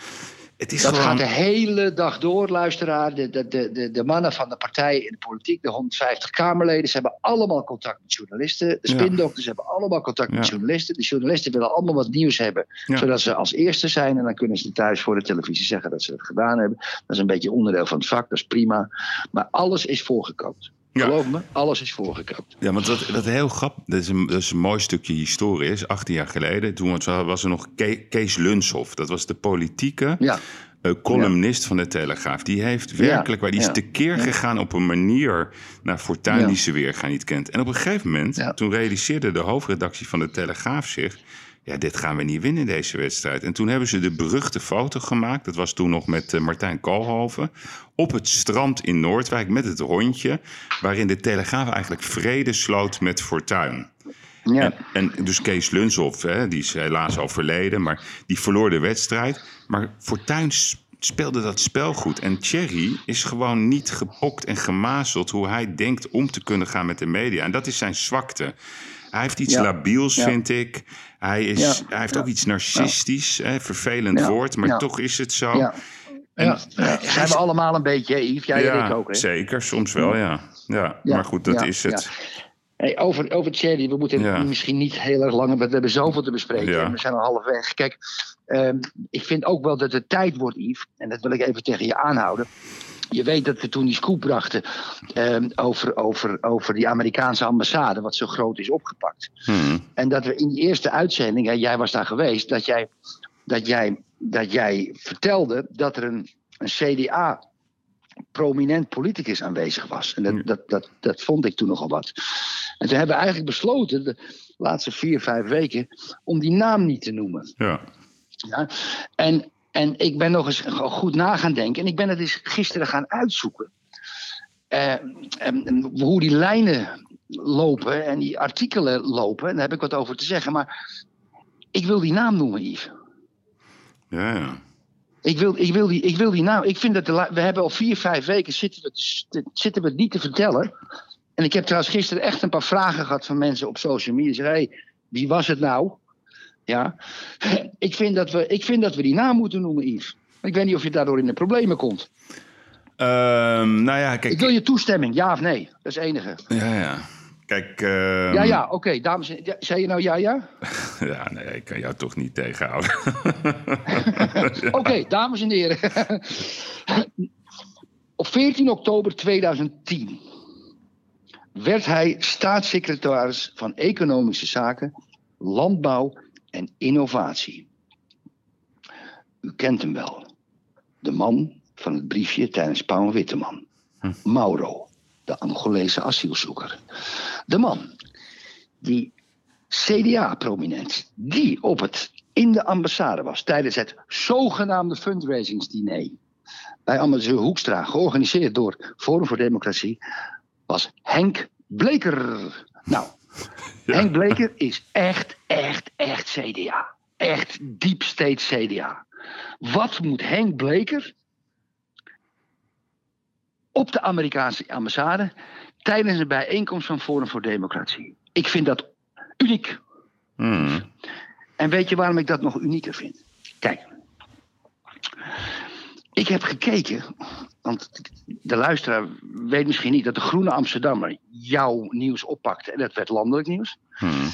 Het is Dat gewoon... gaat de hele dag door, luisteraar. De, de, de, de, mannen van de partij in de politiek, de 150 Kamerleden, ze hebben allemaal contact met journalisten. De Ja. spindokters hebben allemaal contact met journalisten. De journalisten willen allemaal wat nieuws hebben, Ja. zodat ze als eerste zijn. En dan kunnen ze thuis voor de televisie zeggen dat ze het gedaan hebben. Dat is een beetje onderdeel van het vak, dat is prima. Maar alles is voorgekookt. Ja. Geloof me, alles is voorgekookt. Ja, want dat, dat heel grappig. Dat is, een, dat is een mooi stukje historie. is 18 jaar geleden. Toen was, er nog Ke- Kees Lunshoff. Dat was de politieke Ja, eh, columnist van de Telegraaf. Die heeft werkelijk, waar die is ja, tekeer gegaan op een manier naar Fortuyn Ja. die ze weer gaan niet kent. En op een gegeven moment, toen realiseerde de hoofdredactie van de Telegraaf zich... ja, dit gaan we niet winnen, deze wedstrijd. En toen hebben ze de beruchte foto gemaakt. Dat was toen nog met eh, Martijn Koolhoven. Op het strand in Noordwijk met het hondje... waarin de Telegraaf eigenlijk vrede sloot met Fortuyn. ja. En, en dus Kees Lunshoff, hè, die is helaas overleden, maar die verloor de wedstrijd. Maar Fortuyn s- speelde dat spel goed. En Thierry is gewoon niet gepokt en gemazeld hoe hij denkt om te kunnen gaan met de media. En dat is zijn zwakte. Hij heeft iets Ja. labiels, Ja. vind ik. Hij, is, Ja. hij heeft ook iets narcistisch, hè, vervelend Ja. woord, maar Ja. toch is het zo. ja. En- ja. we allemaal een beetje, hè, Yves? Jij en ik ook, hè? zeker, soms wel, ja. ja. Ja, Maar goed, dat ja, is het. Hey, over, over Thierry, we moeten Ja. misschien niet heel erg lang, we hebben zoveel te bespreken. Ja. en We zijn al halfweg. Kijk, ehm, ik vind ook wel dat het tijd wordt, Yves, en dat wil ik even tegen je aanhouden. Je weet dat we toen die scoop brachten ehm, over, over, over die Amerikaanse ambassade, wat zo groot is opgepakt. Hmm. En dat we in die eerste uitzending, hè, jij was daar geweest, dat jij, dat jij, dat jij vertelde dat er een, een CDA prominent politicus aanwezig was. En dat, Ja. dat, dat, dat vond ik toen nogal wat. En toen hebben we eigenlijk besloten, de laatste vier, vijf weken, om die naam niet te noemen. Ja. Ja? En, en ik ben nog eens goed na gaan denken. En ik ben het eens gisteren gaan uitzoeken. Eh, hoe die lijnen lopen en die artikelen lopen. En daar heb ik wat over te zeggen. Maar ik wil die naam noemen, Yves. Ja, ja. Ik wil, ik wil, die, ik wil die naam. Ik vind dat de, we hebben al vier, vijf weken zitten we, te zitten we het niet te vertellen. En ik heb trouwens gisteren echt een paar vragen gehad van mensen op social media. Zeggen, hey, wie was het nou? Ja. *laughs* Ik vind, dat we, ik vind dat we die naam moeten noemen, Yves. Ik weet niet of je daardoor in de problemen komt. Ehm, nou ja, kijk. Ik wil je toestemming, ja of nee? Dat is het enige. Ja, ja. Kijk. ehm, Ja, ja, oké, dames en heren. Zei je nou ja, ja? *laughs* Ja, nee, ik kan jou toch niet tegenhouden. *laughs* Oké, dames en heren. Op 14 oktober 2010 werd hij staatssecretaris van Economische Zaken, Landbouw en Innovatie. U kent hem wel. De man van het briefje tijdens Pauw Witteman. Mauro, de Angolese asielzoeker. De man die CDA-prominent, die op het, in de ambassade was tijdens het zogenaamde fundraisingsdiner bij ambassadeur Hoekstra, georganiseerd door Forum voor Democratie, was Henk Bleker. Nou, *laughs* Ja. Henk Bleker is echt, echt, echt CDA. Echt deep state CDA. Wat moet Henk Bleker op de Amerikaanse ambassade tijdens een bijeenkomst van Forum voor Democratie? Ik vind dat uniek. Hmm. En weet je waarom ik dat nog unieker vind? Kijk, ik heb gekeken, want de luisteraar weet misschien niet dat de Groene Amsterdammer jouw nieuws oppakte en dat werd landelijk nieuws. Hmm.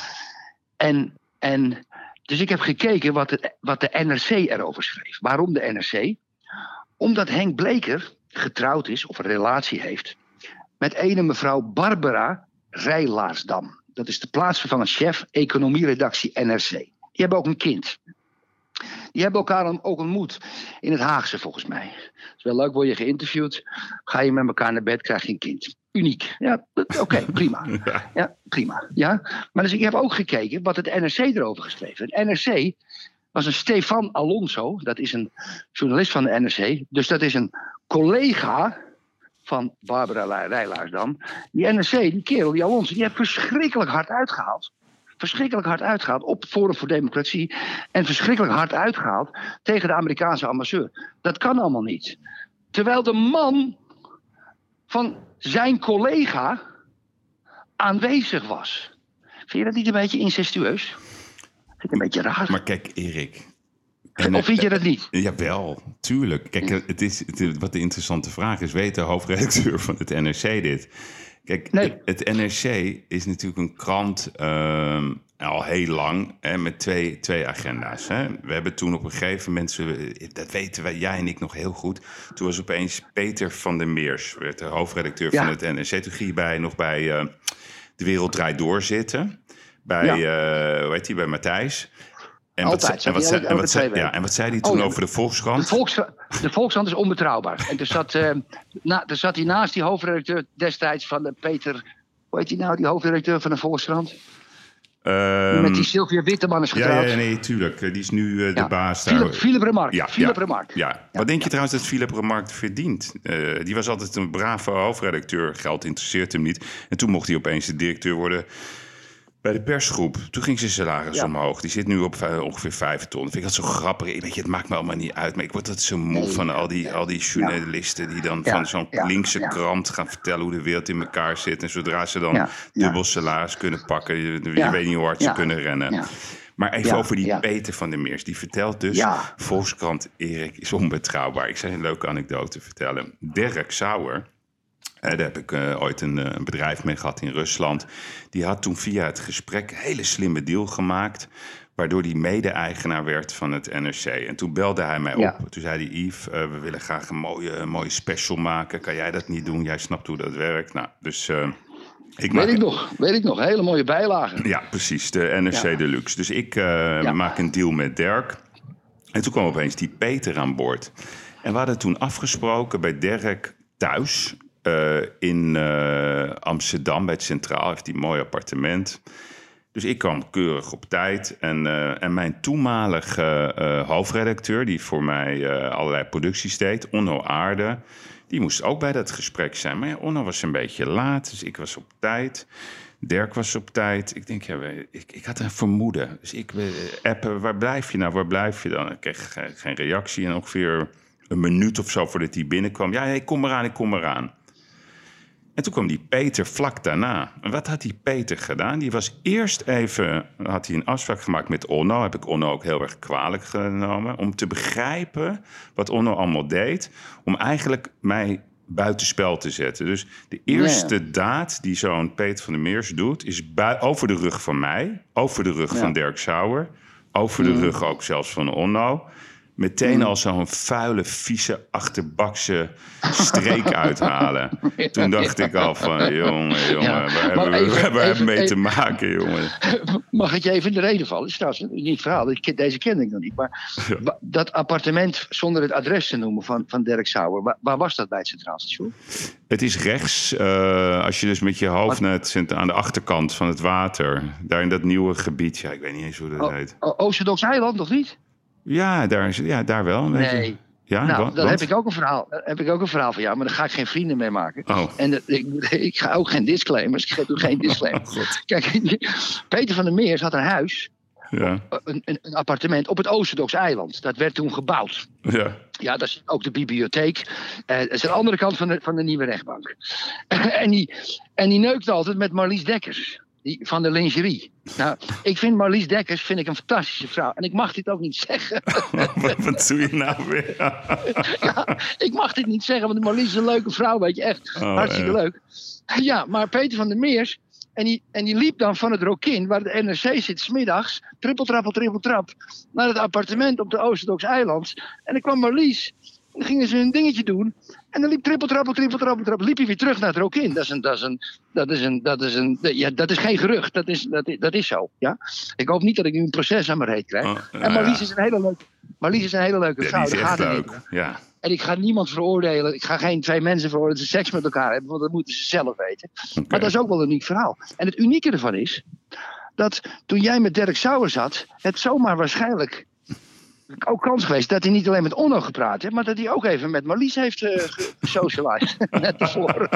En, en dus ik heb gekeken wat de, wat de NRC erover schreef. Waarom de NRC? Omdat Henk Bleker getrouwd is of een relatie heeft met ene mevrouw Barbara Rijlaarsdam. Dat is de plaatsvervangend chef economieredactie NRC. Die hebben ook een kind. Die hebben elkaar dan ook ontmoet in het Haagse volgens mij. Het is wel leuk, word je geïnterviewd. Ga je met elkaar naar bed, krijg je een kind. Uniek. Ja, oké, *laughs* prima. Ja. Ja, prima. Ja? Maar dus ik heb ook gekeken wat het NRC erover geschreven. Het NRC was een Stefan Alonso, dat is een journalist van de NRC. Dus dat is een collega van Barbara Rijlaarsdam. Die NRC, die kerel, die Alonso, die heeft verschrikkelijk hard uitgehaald. Verschrikkelijk hard uitgehaald op Forum voor Democratie. En verschrikkelijk hard uitgehaald tegen de Amerikaanse ambassadeur. Dat kan allemaal niet. Terwijl de man van zijn collega aanwezig was. Vind je dat niet een beetje incestueus? Vind ik een beetje raar. Maar kijk, Erik. of vind je dat niet? Jawel, tuurlijk. Kijk, het is, het, wat de interessante vraag is, weet de hoofdredacteur van het NRC dit? Kijk, Nee. het, NRC is natuurlijk een krant ehm, al heel lang hè, met twee, twee agenda's. Hè. We hebben toen op een gegeven moment, dat weten wij, jij en ik nog heel goed, toen was opeens Peter van der Meers, werd de hoofdredacteur Ja. van het NRC. Toen ging bij, nog bij eh, De Wereld Draait Door zitten. Bij, eh, hoe heet die, bij Matthijs. En Altijd, wat, en wat, hij zei- en wat, zei, ja, en wat zei hij Oh, toen ja. over de Volkskrant? De, Volks, de Volkskrant is onbetrouwbaar. En toen zat, eh, na, zat hij naast die hoofdredacteur destijds van de Peter... Hoe heet die nou, die hoofdredacteur van de Volkskrant? Ehm, met die Sylvia Witteman is getrouwd. ja, nee, tuurlijk. Die is nu eh, de Ja. baas daar. Philip, Philip Remarque. Ja, Philip ja, Remarque. Ja. Wat denk je trouwens dat Philip Remarque verdient? Eh, die was altijd een brave hoofdredacteur. Geld interesseert hem niet. En toen mocht hij opeens de directeur worden bij de persgroep. Toen ging zijn salaris Ja. omhoog. Die zit nu op vij- ongeveer vijf ton. Vind ik dat zo grappig. Ik Weet je, het maakt me allemaal niet uit. Maar ik word dat zo moe Nee. van al die, al die journalisten... die dan Ja, van zo'n linkse krant gaan vertellen... hoe de wereld in elkaar zit. En zodra ze dan dubbel salaris kunnen pakken... je, weet niet hoe hard ze kunnen rennen. Maar even Ja, over die ja. Peter van der Meers. Die vertelt dus... Ja. Volkskrant Erik is onbetrouwbaar. Ik je een leuke anekdote vertellen. Dirk Sauer... daar heb ik eh, ooit een, eh, een bedrijf mee gehad in Rusland. Die had toen via het gesprek een hele slimme deal gemaakt. Waardoor hij mede-eigenaar werd van het NRC. En toen belde hij mij Ja. op. Toen zei hij: Yves, eh, we willen graag een mooie, een mooie special maken. Kan jij dat niet doen? Jij snapt hoe dat werkt. Nou, dus eh, ik maak Weet ik nog, weet ik nog. Hele mooie bijlagen. ja, precies. De NRC Ja. Deluxe. Dus ik Ja. maak een deal met Dirk. En toen kwam opeens die Peter aan boord. En we hadden toen afgesproken bij Dirk thuis eh, in eh, Amsterdam bij het Centraal. Heeft hij een mooi appartement. Dus ik kwam keurig op tijd. En, eh, en mijn toenmalige hoofdredacteur, die voor mij allerlei producties deed, Onno Aarde, die moest ook bij dat gesprek zijn. Maar ja, Onno was een beetje laat, dus ik was op tijd. Dirk was op tijd. Ik denk, ja, ik, ik had een vermoeden. Dus ik appen, waar blijf je nou? Waar blijf je dan? Ik kreeg ge- geen reactie. En ongeveer een minuut of zo voordat hij binnenkwam. Ja, ik kom eraan, ik kom eraan. En toen kwam die Peter vlak daarna. En wat had die Peter gedaan? Die was eerst even, had hij een afspraak gemaakt met Onno. Heb ik Onno ook heel erg kwalijk genomen. Om te begrijpen wat Onno allemaal deed. Om eigenlijk mij buitenspel te zetten. Dus de eerste daad die zo'n Peter van der Meers doet... is over de rug van mij, over de rug Ja. van Dirk Sauer... over de rug ook zelfs van Onno... Meteen al zo'n vuile, vieze, achterbakse streek *laughs* uithalen. Toen dacht ik al van, jongen, jongen, Ja, waar hebben we, even- waar hebben we even- mee te maken, jongen? *laughs* Mag ik je even in de reden vallen? Het is trouwens niet verhaal. Deze kende ik nog niet. Maar *laughs* dat appartement, zonder het adres te noemen van, van Dirk Sauer. Waar, waar was dat bij het Centraal Station? Het is rechts, eh, als je dus met je hoofd naar het, aan de achterkant van het water, daar in dat nieuwe gebied, ja, ik weet niet eens hoe dat Oh, heet. oh, Oosterdoks eiland, nog niet? Ja, daar, ja, daar wel. Nee. Ja, nou, want? heb ik, ook een verhaal, heb ik ook een verhaal van jou, maar daar ga ik geen vrienden mee maken. Oh. En dat- ik, *laughs* ik ga ook geen disclaimers. Ik doe geen *laughs* Oh, disclaimers. god. Kijk, *laughs* Peter van der Meers had een huis, Ja, een, een, een appartement op het Oosterdoks eiland. Dat werd toen gebouwd. ja. Ja, dat is ook de bibliotheek. Eh, dat is aan de andere kant van de, van de nieuwe rechtbank. en, die, en die neukte altijd met Marlies Dekkers. Die, van de lingerie. Nou, ik vind Marlies Dekkers vind ik een fantastische vrouw. En ik mag dit ook niet zeggen. *laughs* wat, doe je nou weer? *laughs* ja, ik mag dit niet zeggen, want Marlies is een leuke vrouw, weet je, echt. Oh, Hartstikke leuk. Ja, maar Peter van der Meers, en die, en die liep dan van het Rokin, waar de NRC zit, smiddags, trippel, trappel, trippel, trap, naar het appartement op de Oosterdoks eiland. En dan kwam Marlies, en dan gingen ze hun dingetje doen. En dan liep trippel, trappel, trippel, trappel, trappel, liep hij weer terug naar het Rokin. Dat is een, dat is een, dat is een, dat is een, ja, dat is geen gerucht, dat is, dat is, dat is zo, ja. Ik hoop niet dat ik nu een proces aan mijn reet krijg. Oh, en nou Marlies ja. is een hele leuke, Marlies is een hele leuke Ja, vrouw, die is daar echt gaat niet leuk. Ja. En ik ga niemand veroordelen. Ik ga geen twee mensen veroordelen dat ze seks met elkaar hebben, want dat moeten ze zelf weten. Maar dat is ook wel een uniek verhaal. En het unieke ervan is dat toen jij met Dirk Sauer zat, het zomaar waarschijnlijk ook kans geweest dat hij niet alleen met Onno gepraat heeft, maar dat hij ook even met Marlies heeft eh gesocialized. *laughs* Net ervoor.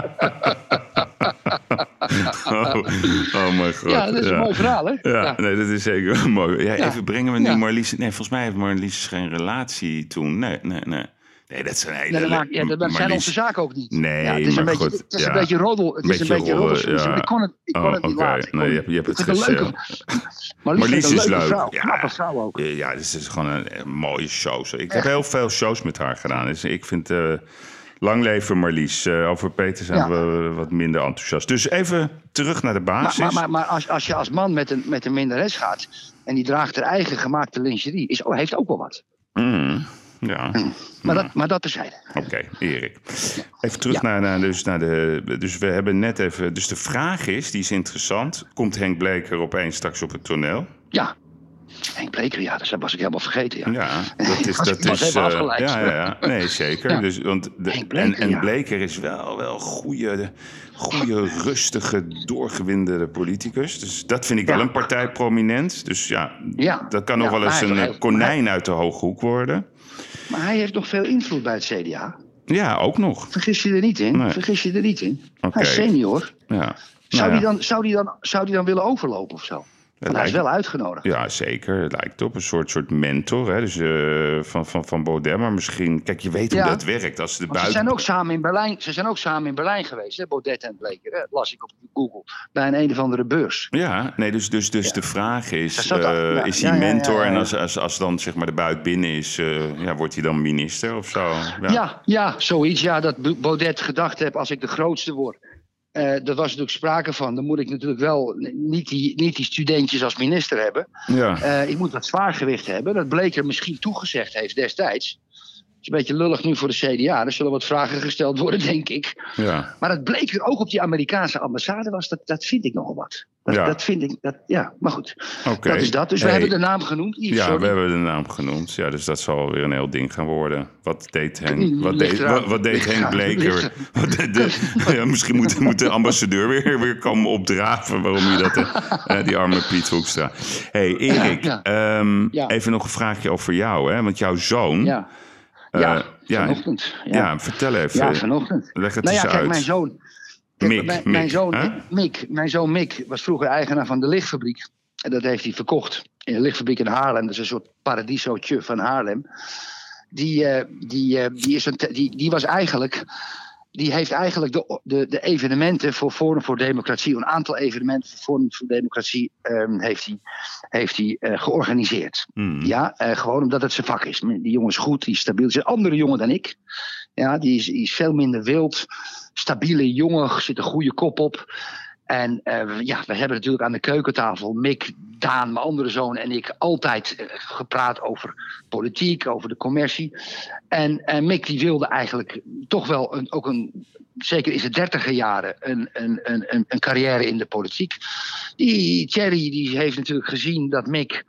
Oh, oh mijn god. ja, dat is een mooi verhaal, hè? Ja, nee, dat is zeker *laughs* mooi. Ja, Ja. even brengen we nu Ja. Marlies... Nee, volgens mij heeft Marlies geen relatie toen. Nee, nee, nee. Nee, dat een hele... Nee, dat, maakt, ja, dat zijn onze zaken ook niet. Nee, ja, het is maar een beetje, Het is ja. een beetje roddel. Het is een beetje ja. Ik kon het, ik kon Oh, het niet laten. Ik Nee, je hebt- je hebt ik het gezegd. *laughs* Marlies, Marlies is een leuke leuk. vrouw. Ja. Vrouw ook. Ja, dus het is gewoon een, een mooie show. Ik heb heel veel shows met haar gedaan. Dus ik vind... eh lang leven Marlies. Eh, over Peter zijn Ja. we wat minder enthousiast. Dus even terug naar de Maar, basis. maar, maar, maar als, als je als man met een, met een minderes gaat en die draagt haar eigen gemaakte lingerie, is, heeft ook wel wat. Mm, ja, Maar, dat, maar dat terzijde. Oké, Erik. Even terug Ja. naar, naar, dus naar de. Dus we hebben net even. Dus de vraag is, die is interessant. Komt Henk Bleker opeens straks op het toneel? Ja. Henk Bleker, ja, dat was ik helemaal vergeten. Ja. Ja, *laughs* dat is. Dat is even eh, afgeleid. ja, ja, ja. Nee, zeker. *laughs* Ja. Dus, want de, Henk Bleker, en, en. Bleker is wel, wel goede, goede, rustige, doorgewinterde politicus. Dus dat vind ik wel een partij prominent. Dus ja, Ja. dat kan nog wel eens een eh, konijn uit de hoge hoek worden. Maar hij heeft nog veel invloed bij het CDA. Ja, ook nog. Vergis je er niet in. Nee. Vergis je er niet in. Hij is senior. Ja. Zou, Nou die dan, zou, die dan, zou die dan willen overlopen of zo? Want hij is wel uitgenodigd. Ja, zeker. Het lijkt op een soort, soort mentor hè? Dus, eh, van, van, van Baudet. Maar misschien, kijk, je weet hoe Ja. dat werkt. Als de Want ze buiten... zijn ook samen in Berlijn, ze zijn ook samen in Berlijn geweest, hè? Baudet en Bleker. Hè? Las ik op Google. Bij een een of andere beurs. Ja, nee, dus, dus, dus de vraag is, ja. is hij mentor? En als, als, als dan zeg maar de buit binnen is, eh, ja, wordt hij dan minister of zo? Ja. Ja, ja, zoiets. Ja, dat Baudet gedacht heeft als ik de grootste word. Eh daar was natuurlijk sprake van. Dan moet ik natuurlijk wel niet die, niet die studentjes als minister hebben. Ja. Eh, ik moet wat zwaargewicht hebben. Dat Bleker misschien toegezegd heeft destijds. Het is een beetje lullig nu voor de CDA. Er zullen wat vragen gesteld worden, denk ik. ja. Maar dat Bleker ook op die Amerikaanse ambassade was, dat, dat vind ik nogal wat. Dat, Ja. dat vind ik, dat, ja, maar goed. Oké. Dat is dat. Dus we hebben de naam genoemd. Yves, Ja, sorry. we hebben de naam genoemd. Ja, dus dat zal weer een heel ding gaan worden. Wat deed Henk, Mm, wat deed, wat, wat deed Henk Bleker? *laughs* Wat de, de- *laughs* ja, misschien moet, moet de ambassadeur weer, weer komen opdraven waarom je dat... *laughs* eh, die arme Piet Hoekstra. hey, Erik, Ja, ehm, even nog een vraagje over jou. Hè? Want jouw zoon... Ja, eh, ja, ja, vanochtend. ja. Ja, vertel even. ja, vanochtend. Leg het Nou ja, eens kijk, uit. mijn zoon. Kijk, Mick, mijn, Mick, mijn zoon? Mick, mijn zoon Mick was vroeger eigenaar van de lichtfabriek. En dat heeft hij verkocht in de lichtfabriek in Haarlem. Dat is een soort paradisootje van Haarlem. Die, eh, die, eh, die, is een, die, die was eigenlijk. Die heeft eigenlijk de, de, de evenementen voor Forum voor Democratie, een aantal evenementen voor Forum voor Democratie, ehm, heeft hij, heeft hij eh, georganiseerd. Hmm. Ja, eh, gewoon omdat het zijn vak is. Die jongen is goed, die is stabiel. Het is een andere jongen dan ik. Ja, die is, die is veel minder wild. Stabiele jongen, zit een goede kop op. En eh, ja, we hebben natuurlijk aan de keukentafel, Mick, Daan, mijn andere zoon en ik, altijd eh, gepraat over politiek, over de commercie. En, en Mick die wilde eigenlijk toch wel een, ook een, zeker in zijn dertiger jaren, een, een, een, een, carrière in de politiek. Die Thierry die heeft natuurlijk gezien dat Mick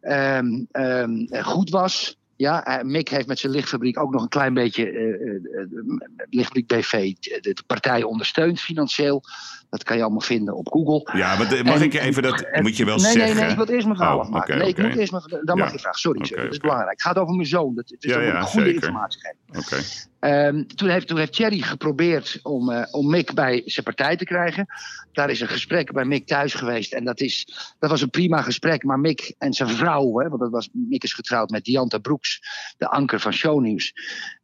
ehm, ehm, goed was. Ja, eh, Mick heeft met zijn lichtfabriek ook nog een klein beetje de lichtfabriek BV, de partij ondersteund financieel. Dat kan je allemaal vinden op Google. Ja, maar mag En- ik even dat, en- moet je wel nee, zeggen. Nee, nee, ik wil eerst mijn verhaal Oh, afmaken. nee, ik moet eerst mijn, dan mag je vraag. Sorry, dat is belangrijk. Het gaat over mijn zoon. Dat, dus Ja, moet ja, ik goede zeker. informatie geven. Oké. Ehm, toen, heeft, toen heeft Thierry geprobeerd om, eh, om Mick bij zijn partij te krijgen. Daar is een gesprek bij Mick thuis geweest. En dat, is, dat was een prima gesprek. Maar Mick en zijn vrouw, hè, want dat was, Mick is getrouwd met Dianta Broeks, de anker van Shownieuws.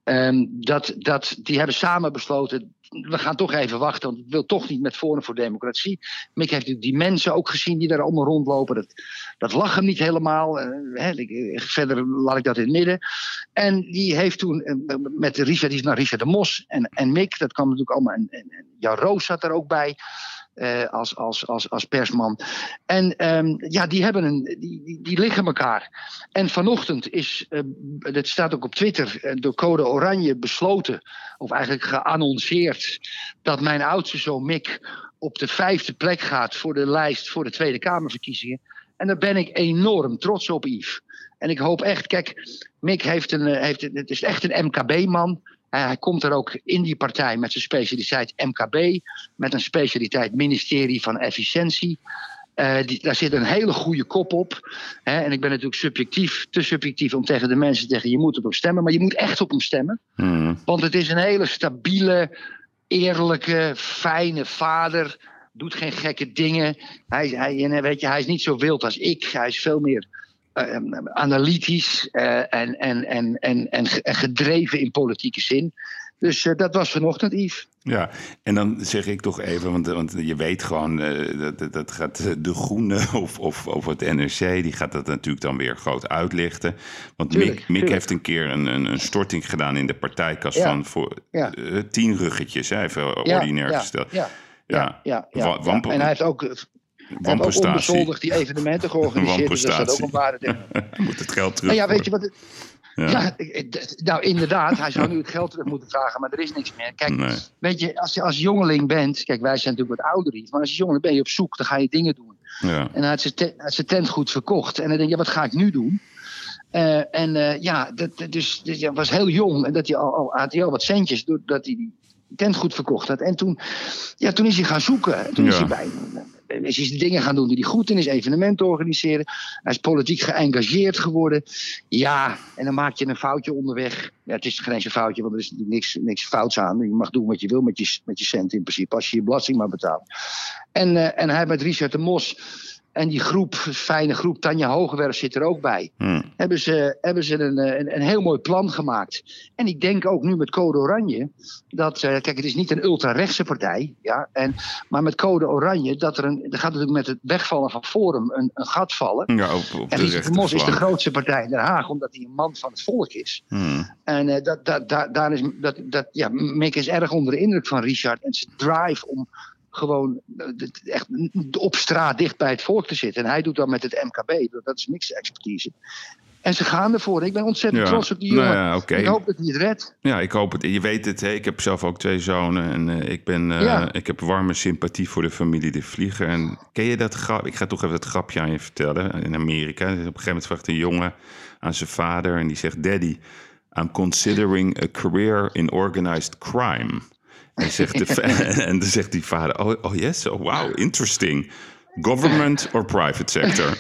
Ehm, dat, dat, die hebben samen besloten. We gaan toch even wachten, want ik wil toch niet met Forum voor Democratie. Mick heeft die mensen ook gezien die daar allemaal rondlopen. Dat, lag hem niet helemaal. Eh, ik- verder laat ik dat in het midden. En die heeft toen eh, met Richard, die is naar Richard de Mos en, en Mick, dat kwam natuurlijk allemaal. En, en, en Jan Roos zat er ook bij. Eh, als, als, als, als persman. En ehm, ja, die, hebben een, die, die, die liggen elkaar. En vanochtend is, eh, dat staat ook op Twitter, eh, door Code Oranje besloten, of eigenlijk geannonceerd, dat mijn oudste zoon Mick op de vijfde plek gaat voor de lijst voor de Tweede Kamerverkiezingen. En daar ben ik enorm trots op, Yves. En ik hoop echt, kijk, Mick heeft een, heeft, het is echt een MKB-man. Eh, hij komt er ook in die partij met zijn specialiteit MKB, met een specialiteit ministerie van Efficiëntie. Eh, die, daar zit een hele goede kop op. Hè, en ik ben natuurlijk subjectief, te subjectief om tegen de mensen te zeggen: je moet op hem stemmen, maar je moet echt op hem stemmen. Hmm. Want het is een hele stabiele, eerlijke, fijne vader. Doet geen gekke dingen. Hij, hij, en weet je, hij is niet zo wild als ik. Hij is veel meer eh, analytisch eh, en, en, en, en, en ge- en gedreven in politieke zin. Dus eh, dat was vanochtend, Yves. Ja, en dan zeg ik toch even, want, want je weet gewoon, eh, dat, dat, gaat eh, de Groene *laughs* of, of, of het NRC, die gaat dat natuurlijk dan weer groot uitlichten. Want Tuurlijk, Mick, Mick tuurlijk. heeft een keer een, een, een storting gedaan in de partijkas Ja, van voor ja. eh, tien ruggetjes, hè, even ordinair ja, gesteld. Ja, Ja. ja, ja, ja, En hij heeft ook, heeft ook onbezoldigd die evenementen georganiseerd. Dus daar staat ook een waarde in. *laughs* Moet het geld terug. Nou ja, weet je wat... Het, Ja. ja. nou inderdaad, hij zou nu het geld terug moeten vragen, maar er is niks meer. Kijk, Nee. weet je, als je als jongeling bent, kijk, wij zijn natuurlijk wat ouder, hier, maar als je jongeling ben je op zoek, dan ga je dingen doen. Ja. En hij had zijn, te- hij had zijn tent goed verkocht. En dan denk je, ja, wat ga ik nu doen? Eh, en eh, ja, dat, dat- dus, dus hij was heel jong en dat hij al, al, had hij al wat centjes doordat hij die tent goed verkocht had. En toen, ja, toen is hij gaan zoeken. Toen is Ja. hij bij is hij dingen gaan doen die hij goed in is, evenementen organiseren. Hij is politiek geëngageerd geworden. Ja, en dan maak je een foutje onderweg. Ja, het is geen eens een foutje, want er is niks, niks fouts aan. Je mag doen wat je wil met je, met je cent in principe, als je je belasting maar betaalt. En, eh, en hij met Richard de Mos en die groep, fijne groep, Tanja Hogewerf zit er ook bij Hm. hebben ze, hebben ze een, eh, een, een heel mooi plan gemaakt. En ik denk ook nu met Code Oranje, dat, eh, kijk, het is niet een ultra-rechtse partij, ja, en, maar met Code Oranje, dat er, een, er gaat natuurlijk met het wegvallen van Forum een, een gat vallen. Ja, op, op En de Mos is de grootste partij in Den Haag, omdat hij een man van het volk is. Hm. En eh, dat, dat, dat, daar is, dat, dat, ja, Mick is erg onder de indruk van Richard en zijn drive om gewoon eh, echt op straat dicht bij het volk te zitten. En hij doet dat met het MKB, dat is Mick's expertise. En ze gaan ervoor. Ik ben ontzettend Ja. trots op die jongen. Nou ja, oké. Ik hoop dat hij het redt. Ja, ik hoop het. Je weet het, hè? ik heb zelf ook twee zonen en eh, ik, ben, eh, Ja. ik heb warme sympathie voor de familie De Vlieger. En ken je dat grap? Ik ga toch even het grapje aan je vertellen. In Amerika, op een gegeven moment vraagt een jongen aan zijn vader en die zegt: Daddy, I'm considering a career in organized crime. En, zegt de, *laughs* en dan zegt die vader: Oh, oh yes, oh, wow, interesting. Government or private sector? *laughs*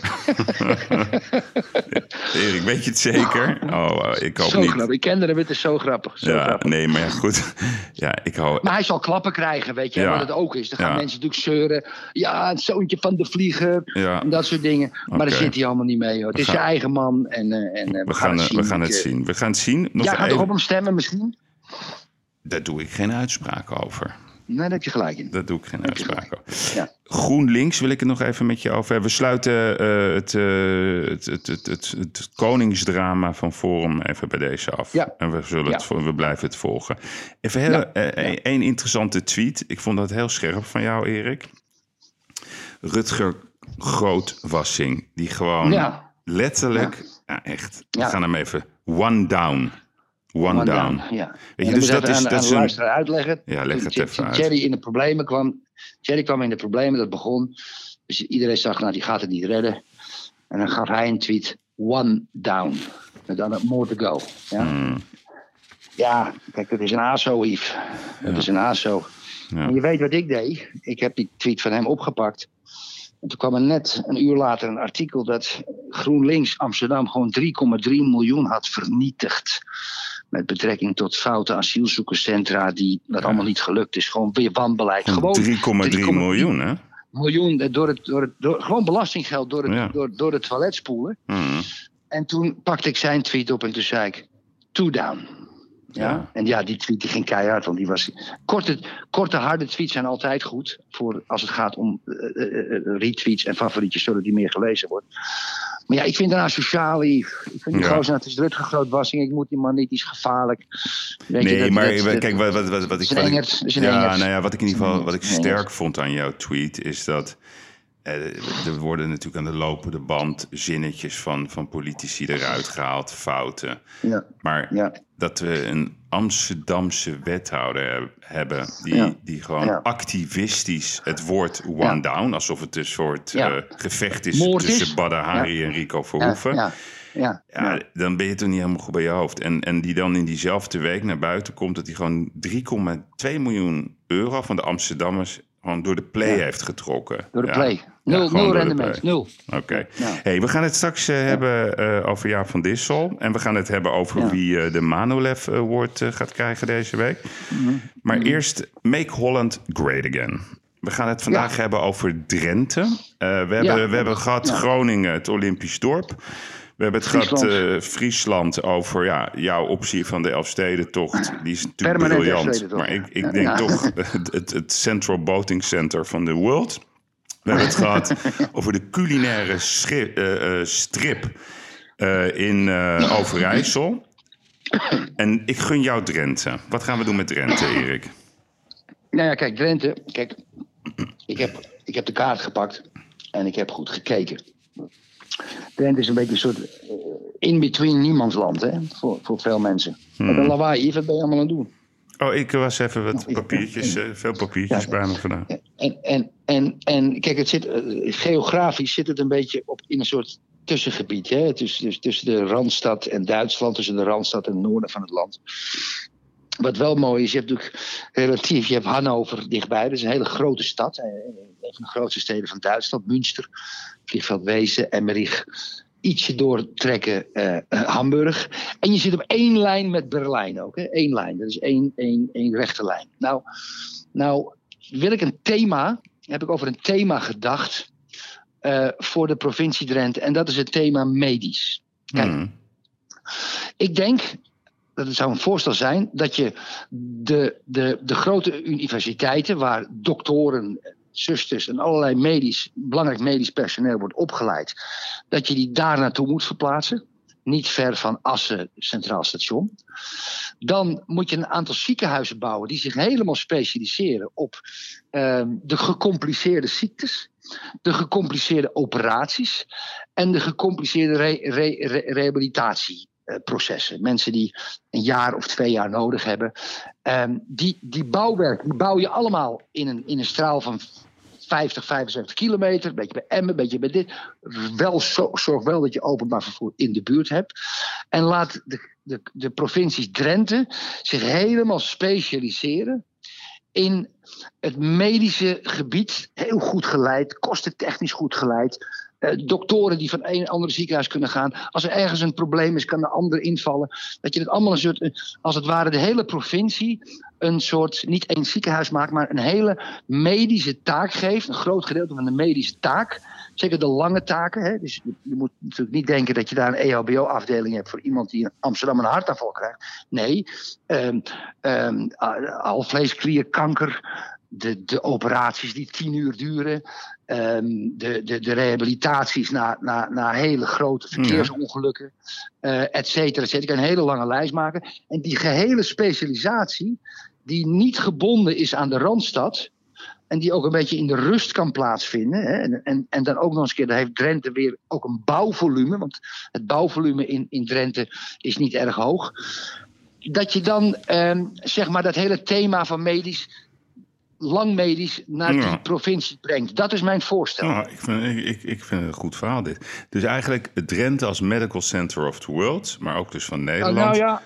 Erik, weet je het zeker? Oh, ik hoop Zo niet. grappig. Ik kende hem, het is zo grappig. Zo Ja, grappig. nee, maar ja, goed. Ja, ik hou... Maar hij zal klappen krijgen, weet je, Ja. wat het ook is. Dan gaan Ja. mensen natuurlijk zeuren. Ja, het zoontje van de vlieger. Ja. En dat soort dingen. Maar daar zit hij allemaal niet mee, hoor. Het is gaan- zijn eigen man. En, eh, en, eh, We gaan, we gaan het eh, zien. We gaan het zien. Nog Jij gaat toch even- op hem stemmen misschien? Daar doe ik geen uitspraak over. Nee, daar heb je gelijk in. Daar doe ik geen je uitspraak over. Ja. GroenLinks wil ik het nog even met je over hebben. We sluiten eh, het, eh, het, het, het, het, het koningsdrama van Forum even bij deze af. Ja. En we, zullen het, we blijven het volgen. Even heel, eh, één interessante tweet. Ik vond dat heel scherp van jou, Erik. Rutger Grootwassing. Die gewoon letterlijk, ja. echt, we gaan hem even one down. One, One down. down, Ja. Weet je, dus dat is, dat is een... luisteraar uitleggen. Ja, leg het even uit. Jerry in de problemen kwam. Jerry kwam in de problemen, dat begon. Dus iedereen zag, nou, die gaat het niet redden. En dan gaf hij een tweet: one down. En dan more to go. Ja, Hmm. ja kijk, dat is een ASO, Yves. Dat is een ASO. Ja. En je weet wat ik deed. Ik heb die tweet van hem opgepakt. En toen kwam er net een uur later een artikel dat GroenLinks Amsterdam gewoon 3,3 miljoen had vernietigd. Met betrekking tot foute asielzoekerscentra, die dat allemaal niet gelukt is. Gewoon weer wanbeleid. Gewoon 3,3 miljoen, hè? miljoen eh, door het, door het, door, gewoon belastinggeld door het, Ja. door, door het toilet spoelen. Mhm. En toen pakte ik zijn tweet op en toen zei ik, two down. Ja? Ja. En ja, die tweet die ging keihard, want die was... Korte, korte harde tweets zijn altijd goed, voor als het gaat om eh, retweets en favorietjes, zodat die meer gelezen wordt. Maar ja, ik vind daarna socialie, ik vind die Ja. gozer, het is Rutger Grootwassing, ik moet die man niet, die is gevaarlijk. Weet je, Nee, dat- maar dat- kijk, wat, wat, wat, wat ik... is een Wat ik engert, een ja, nou ja, wat ik in ieder geval wat ik een sterk vond aan jouw tweet is dat. eh, er worden natuurlijk aan de lopende band zinnetjes van, van politici eruit gehaald, fouten. ja, Maar ja. dat we een Amsterdamse wethouder heb- hebben die, Ja. die gewoon Ja. activistisch het woord one Ja. down, alsof het een soort eh, gevecht is Moord is. tussen Badr Hari en Rico Verhoeven. ja, ja, Ja, ja. dan ben je toch niet helemaal goed bij je hoofd. En, en die dan in diezelfde week naar buiten komt dat hij gewoon 3,2 miljoen euro van de Amsterdammers gewoon door de play Ja. heeft getrokken. Door de Ja. play. Nul, nul rendement, nul. Oké. Hey, we gaan het straks eh, hebben eh, over Jaap van Dissel. En we gaan het hebben over wie eh, de Manolev Award gaat krijgen deze week. Mhm. Maar eerst Make Holland Great Again. We gaan het vandaag hebben over Drenthe. We hebben, we hebben gehad. Groningen, het Olympisch dorp. We hebben het gehad Friesland. eh, Friesland over ja, jouw optie van de Elfstedentocht. Die is natuurlijk Permanent briljant. Maar ik, ik denk Ja. toch het, het, het Central Boating Center van de world. We hebben het *laughs* gehad over de culinaire eh, eh, strip in Overijssel. En ik gun jou Drenthe. Wat gaan we doen met Drenthe, Erik? Nou ja, kijk, Drenthe. Kijk, ik heb, ik heb de kaart gepakt en ik heb goed gekeken. Drenthe is een beetje een soort eh, in-between niemandsland, hè, voor, voor veel mensen. Hmm. Met een lawaai, wat ben je allemaal aan het doen? Oh, ik was even wat papiertjes, eh, veel papiertjes Ja. bij me vandaan. En, en, en, en kijk, het zit, eh, geografisch zit het een beetje op, in een soort tussengebied. Hè? Dus, dus tussen de Randstad en Duitsland, tussen de Randstad en het noorden van het land. Wat wel mooi is, je hebt natuurlijk relatief, je hebt Hannover dichtbij. Dat is een hele grote stad. Een van de grootste steden van Duitsland. Münster, Vliegveld Wezen, Emmerich. Ietsje doortrekken eh, eh, Hamburg. En je zit op één lijn met Berlijn ook. Hè? Eén lijn, dat is één, één, één rechte lijn. Nou, nou, wil ik een thema, heb ik over een thema gedacht eh, voor de provincie Drenthe. En dat is het thema medisch. Kijk, Hmm. ik denk, dat het zou een voorstel zijn, dat je de, de, de grote universiteiten, waar doktoren, zusters en allerlei medisch, belangrijk medisch personeel wordt opgeleid, dat je die daar naartoe moet verplaatsen. Niet ver van Assen Centraal Station. Dan moet je een aantal ziekenhuizen bouwen die zich helemaal specialiseren op ehm, de gecompliceerde ziektes, de gecompliceerde operaties en de gecompliceerde re- re- re- rehabilitatieprocessen. Mensen die een jaar of twee jaar nodig hebben. Ehm, die, die bouwwerk, die bouw je allemaal in een, in een straal van 50, 75 kilometer. Een beetje bij Emmen, een beetje bij dit. Wel, zo- zorg wel dat je openbaar vervoer in de buurt hebt. En laat de, de, de provincies Drenthe zich helemaal specialiseren in het medische gebied. Heel goed geleid, kostentechnisch goed geleid. Eh, doktoren die van een en ander ziekenhuis kunnen gaan. Als er ergens een probleem is, kan de ander invallen. Dat je het allemaal een soort, eh, als het ware, de hele provincie een soort, niet één ziekenhuis maakt, maar een hele medische taak geeft. Een groot gedeelte van de medische taak. Zeker de lange taken. Hè? Dus je, moet natuurlijk niet denken dat je daar een EHBO-afdeling hebt voor iemand die in Amsterdam een hartaanval krijgt. Nee, ehm ehm, a- alvleesklierkanker, de, de operaties die tien uur duren, ehm, de, de, de rehabilitaties na, na, na hele grote verkeersongelukken, eh et cetera, et cetera. Ik kan een hele lange lijst maken. En die gehele specialisatie, die niet gebonden is aan de Randstad, en die ook een beetje in de rust kan plaatsvinden. Hè? En, en, en dan ook nog eens een keer, daar heeft Drenthe weer ook een bouwvolume. Want het bouwvolume in, in Drenthe is niet erg hoog. Dat je dan ehm, zeg maar dat hele thema van medisch, lang medisch, naar Ja. die provincie brengt. Dat is mijn voorstel. Nou, ik, vind, ik, ik, ik vind het een goed verhaal dit. Dus eigenlijk Drenthe als medical center of the world, maar ook dus van Nou, Nederland. nou ja,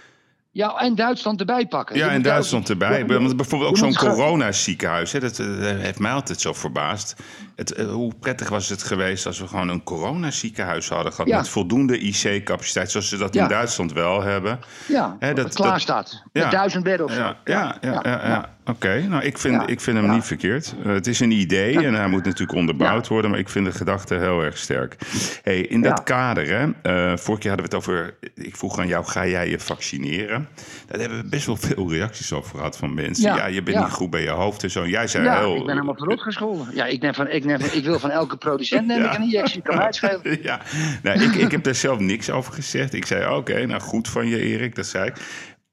Ja, en Duitsland erbij pakken. Ja, en Duitsland ook- erbij. Ja, Want bijvoorbeeld ook zo'n coronaziekenhuis. Hè, dat eh, heeft mij altijd zo verbaasd. Het, eh, hoe prettig was het geweest als we gewoon een coronaziekenhuis hadden gehad... Ja. met voldoende IC-capaciteit, zoals ze dat in Ja. Duitsland wel hebben. Ja, Hè, dat, dat- klaar dat- staat. Ja. Met duizend bedden of zo. Ja, ja, ja, oké. Nou, ik vind, Ja. ik vind hem Ja. niet verkeerd. Eh, het is een idee en hij moet natuurlijk onderbouwd Ja. worden... maar ik vind de gedachte heel erg sterk. Hey, in dat kader, hè, eh, vorige keer hadden we het over... ik vroeg aan jou, ga jij je vaccineren? Daar hebben we best wel veel reacties over gehad van mensen. Ja, je bent niet goed bij je hoofd en zo. Jij zei Ja, heel... ik ben helemaal verrot gescholden. Ja, ik, neem van, ik, neem, ik wil van elke producent neem *laughs* ik een injectie. Kan schelen. *laughs* Ja, nou, ik, ik heb daar zelf niks over gezegd. Ik zei, oké, nou goed van je Erik, dat zei ik.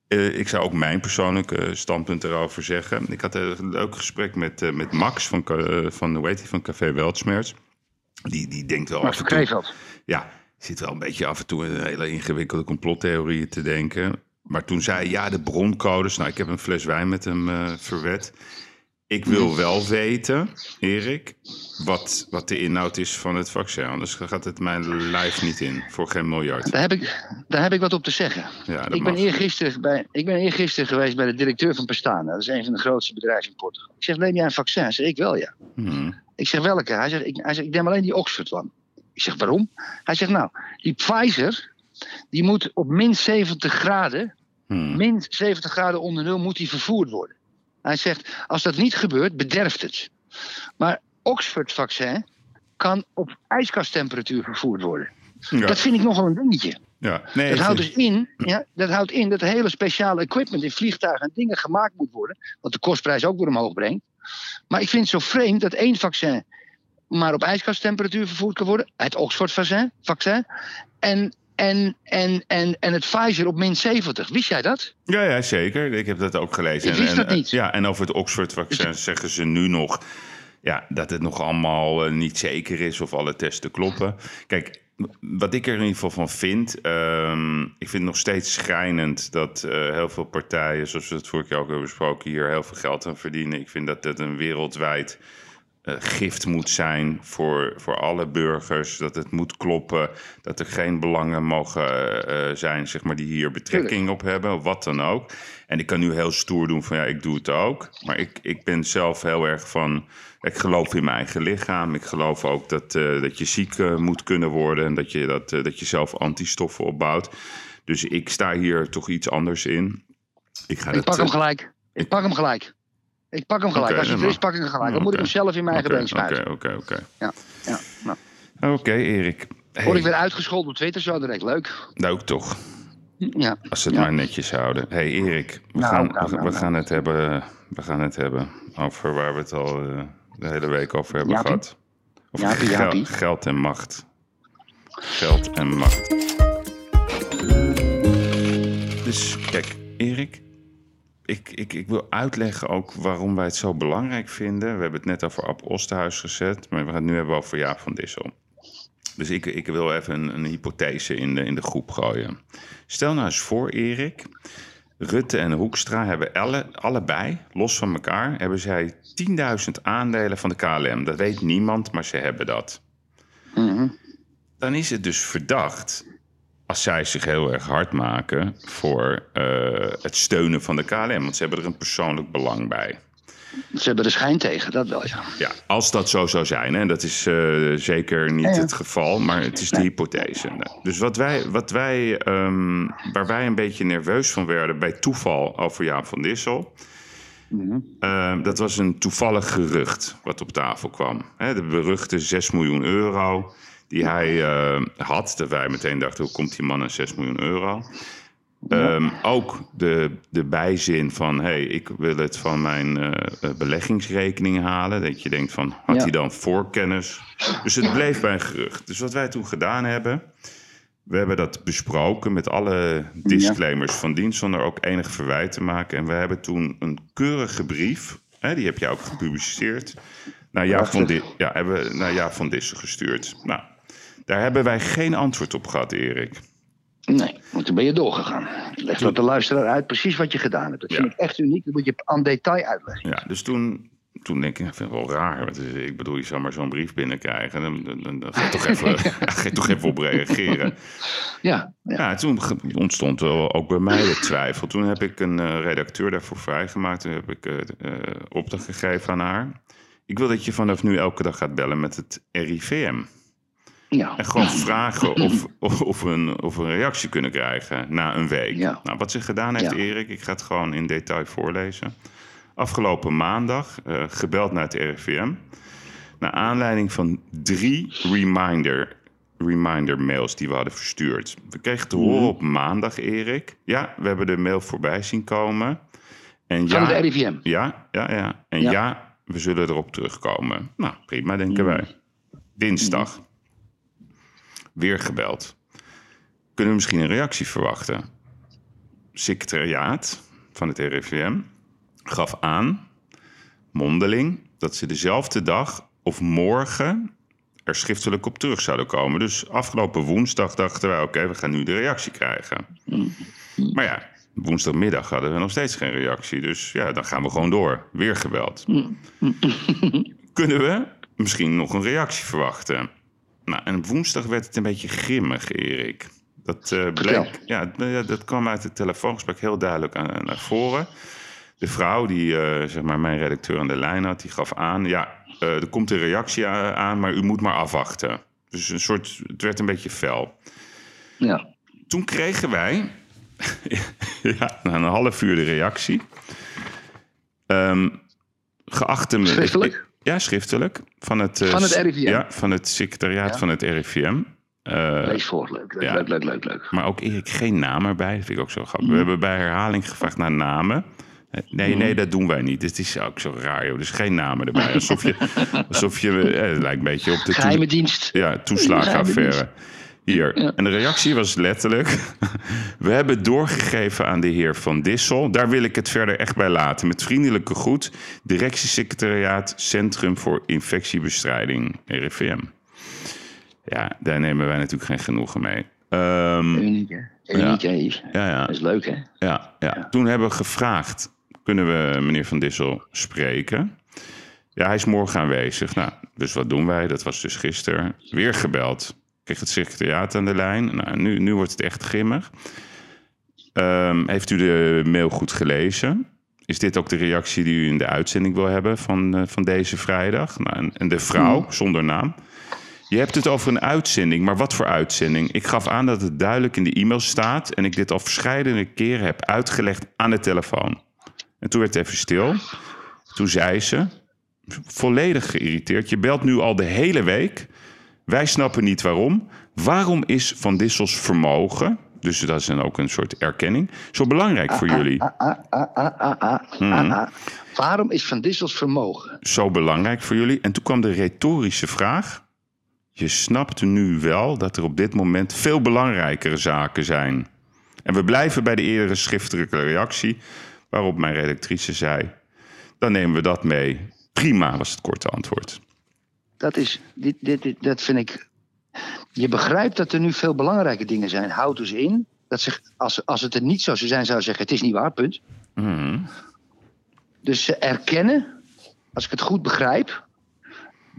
Eh, ik zou ook mijn persoonlijke standpunt erover zeggen. Ik had een leuk gesprek met, eh, met Max van, eh, van, hoe heet die, van Café Weltschmerz. Die, die denkt wel Maar af en toe... Ja, zit wel een beetje af en toe in hele ingewikkelde complottheorieën te denken. Maar toen zei hij, ja, de broncodes. Nou, ik heb een fles wijn met hem eh verwet. Ik wil wel weten, Erik, wat, wat de inhoud is van het vaccin. Anders gaat het mijn lijf niet in, voor geen miljard. Daar heb, ik, daar heb ik wat op te zeggen. Ja, dat Ik ben, eergisteren bij, ik ben eergisteren geweest bij de directeur van Pestana. Dat is een van de grootste bedrijven in Portugal. Ik zeg, neem jij een vaccin? Hij zegt, ik wel ja. Hmm. Ik zeg, welke? Hij zegt, ik, hij zegt, ik neem alleen die Oxford van. Ik zeg, waarom? Hij zegt, nou, die Pfizer, die moet op min 70 graden, Hmm. min 70 graden onder nul, moet die vervoerd worden. Hij zegt, als dat niet gebeurt, bederft het. Maar Oxford-vaccin kan op ijskasttemperatuur vervoerd worden. Ja, Dat vind ik nogal een dingetje. ja. Nee, Dat houdt dus in, ja, dat houdt in dat hele speciale equipment in vliegtuigen en dingen gemaakt moet worden. Wat de kostprijs ook weer omhoog brengt. Maar ik vind het zo vreemd dat één vaccin maar op ijskasttemperatuur vervoerd kan worden. Het Oxford-vaccin. Vaccin, en, en, en, en, en het Pfizer op min 70. Wist jij dat? Ja, ja, zeker. Ik heb dat ook gelezen. Ik wist en, dat en, niet. Ja, en over het Oxford-vaccin zeggen ze nu nog ja, dat het nog allemaal eh, niet zeker is of alle testen kloppen. Kijk, wat ik er in ieder geval van vind, ehm, ik vind het nog steeds schrijnend dat eh, heel veel partijen, zoals we het vorige keer ook hebben besproken, hier heel veel geld aan verdienen. Ik vind dat het een wereldwijd eh, gift moet zijn voor, voor alle burgers. Dat het moet kloppen. Dat er geen belangen mogen eh, eh, zijn zeg maar, die hier betrekking op hebben. Of wat dan ook. En ik kan nu heel stoer doen van ja, ik doe het ook. Maar ik, ik ben zelf heel erg van. Ik geloof in mijn eigen lichaam. Ik geloof ook dat, eh, dat je ziek eh, moet kunnen worden. En dat je, dat, eh, dat je zelf antistoffen opbouwt. Dus ik sta hier toch iets anders in. Ik ga Ik dat, pak hem eh, gelijk. Ik pak hem gelijk. Ik pak hem gelijk. Als je is, pak ik hem gelijk. Dan moet ik hem zelf in mijn eigen Oké, been smijten. Oké, oké, oké. Ja, ja. Nou, Oké, Erik. Hey, word ik weer uitgescholden op Twitter, zo direct. Leuk. Nou, toch. Ja. Als ze het Ja. maar netjes houden. hey, Erik, we, Nou, gaan, nou, we, nou, we gaan het hebben, we gaan het hebben over waar we het al eh, de hele week over hebben gehad. Gel- Jaapie. geld en macht. Geld en macht. Dus kijk, Erik, ik, ik, ik wil uitleggen ook waarom wij het zo belangrijk vinden. We hebben het net over Ab Osterhuis gezet, maar we gaan het nu hebben over Jaap van Dissel. Dus ik, ik wil even een, een hypothese in de, in de groep gooien. Stel nou eens voor, Erik. Rutte en Hoekstra hebben alle, allebei, los van elkaar, hebben zij 10.000 aandelen van de KLM. Dat weet niemand, maar ze hebben dat. Mhm. Dan is het dus verdacht als zij zich heel erg hard maken voor eh, het steunen van de KLM. Want ze hebben er een persoonlijk belang bij. Ze hebben de schijn tegen, dat wel, ja. Ja, als dat zo zou zijn, hè, dat is eh, zeker niet Ja, ja. het geval, maar het is de hypothese. Dus wat wij, wat wij, ehm, waar wij een beetje nerveus van werden bij toeval over Jaap van Dissel, Mhm. ehm, dat was een toevallig gerucht wat op tafel kwam. Hè, de beruchte 6 miljoen euro die hij eh, had, dat wij meteen dachten, hoe komt die man aan 6 miljoen euro? Ehm, ook de, de bijzin van, hey, ik wil het van mijn eh, beleggingsrekening halen. Dat je denkt van, had Ja. hij dan voorkennis? Dus het bleef bij een gerucht. Dus wat wij toen gedaan hebben, we hebben dat besproken met alle disclaimers van dienst, zonder ook enig verwijt te maken. En we hebben toen een keurige brief, hè, die heb jij ook gepubliceerd, naar Jaap van, Di- ja, hebben we naar Jaap van Dissen gestuurd. Nou, daar hebben wij geen antwoord op gehad, Erik. Nee, want toen ben je doorgegaan. Leg dat de luisteraar uit precies wat je gedaan hebt. Dat Ja. vind ik echt uniek. Dat moet je aan detail uitleggen. Ja, dus toen toen denk ik, ik vind het wel raar. Want ik bedoel, je zou maar zo'n brief binnenkrijgen. Dan, dan, dan, dan ga je toch *laughs* even, *laughs* ga je toch even op reageren. Ja, ja. Ja, toen ontstond ook bij mij de twijfel. Toen heb ik een eh, redacteur daarvoor vrijgemaakt. Toen heb ik eh, opdracht gegeven aan haar. Ik wil dat je vanaf nu elke dag gaat bellen met het RIVM. Ja. En gewoon vragen of, of, een, of een reactie kunnen krijgen na een week. Ja. Nou, wat ze gedaan heeft, Ja. Erik, ik ga het gewoon in detail voorlezen. Afgelopen maandag eh, gebeld naar het RIVM. Naar aanleiding van drie reminder, reminder mails die we hadden verstuurd. We kregen te horen op maandag, Erik. Ja, we hebben de mail voorbij zien komen. En Van ja, het RIVM. ja, ja, ja. En ja. Ja. we zullen erop terugkomen. Nou, prima, denken wij. Dinsdag. Weer gebeld. Kunnen we misschien een reactie verwachten? Secretariaat van het RIVM gaf aan, mondeling, dat ze dezelfde dag of morgen er schriftelijk op terug zouden komen. Dus afgelopen woensdag dachten wij, oké, we gaan nu de reactie krijgen. Maar ja, woensdagmiddag hadden we nog steeds geen reactie. Dus ja, dan gaan we gewoon door. Weer gebeld. Kunnen we misschien nog een reactie verwachten? Nou, en woensdag werd het een beetje grimmig, Erik. Dat, eh, bleek, ja, ja, dat kwam uit het telefoongesprek heel duidelijk aan, naar voren. De vrouw die eh, zeg maar mijn redacteur aan de lijn had, die gaf aan... ja, eh, er komt een reactie aan, maar u moet maar afwachten. Dus een soort, het werd een beetje fel Ja. toen kregen wij *laughs* ja, na een half uur de reactie. Ehm geachte me-? Ja, schriftelijk. Van het, eh, Van het RIVM? Ja, van het secretariaat Ja. van het RIVM. Eh, Lees voor. Leuk, leuk, ja. leuk, leuk, leuk, leuk. maar ook Erik, geen naam erbij. Dat vind ik ook zo grappig. We hebben bij herhaling gevraagd naar namen. Eh, Nee, nee, dat doen wij niet. Het is ook zo raar, joh. Dus geen namen erbij. Alsof je, *laughs* alsof je eh, het lijkt een beetje op de... Geheime dienst. ja, toeslagenaffaire. Hier. Ja. En de reactie was letterlijk... *laughs* We hebben doorgegeven aan de heer Van Dissel. Daar wil ik het verder echt bij laten. Met vriendelijke groet. Directiesecretariaat Centrum voor Infectiebestrijding, RIVM. Ja, daar nemen wij natuurlijk geen genoegen mee. Ehm, Uniek, Yves? ja, ja. Dat is leuk, hè? Ja, ja. Toen hebben we gevraagd: kunnen we meneer Van Dissel spreken? Ja, hij is morgen aanwezig. Nou, dus wat doen wij? Dat was dus gisteren. Weer gebeld. Kreeg het secretariaat aan de lijn. Nou, nu, nu wordt het echt grimmig. Ehm, heeft u de mail goed gelezen? Is dit ook de reactie die u in de uitzending wil hebben van, eh, van deze vrijdag? Nou, en, en de vrouw, zonder naam. Je hebt het over een uitzending, maar wat voor uitzending? Ik gaf aan dat het duidelijk in de e-mail staat en ik dit al verschillende keren heb uitgelegd aan de telefoon. En toen werd het even stil. Toen zei ze, volledig geïrriteerd, je belt nu al de hele week. Wij snappen niet waarom. Waarom is Van Dissels vermogen, dus dat is dan ook een soort erkenning, zo belangrijk voor jullie? Waarom is Van Dissels vermogen? zo belangrijk voor jullie? En toen kwam de retorische vraag. Je snapt nu wel dat er op dit moment veel belangrijkere zaken zijn. En we blijven bij de eerdere schriftelijke reactie, waarop mijn redactrice zei: Dan nemen we dat mee. Prima, was het korte antwoord. Dat, is, dit, dit, dit, dat vind ik. Je begrijpt dat er nu veel belangrijke dingen zijn. Houd dus in. Dat zich, als, als het er niet zo zou zijn, zou zeggen: het is niet waar, punt. Mhm. Dus ze erkennen, als ik het goed begrijp,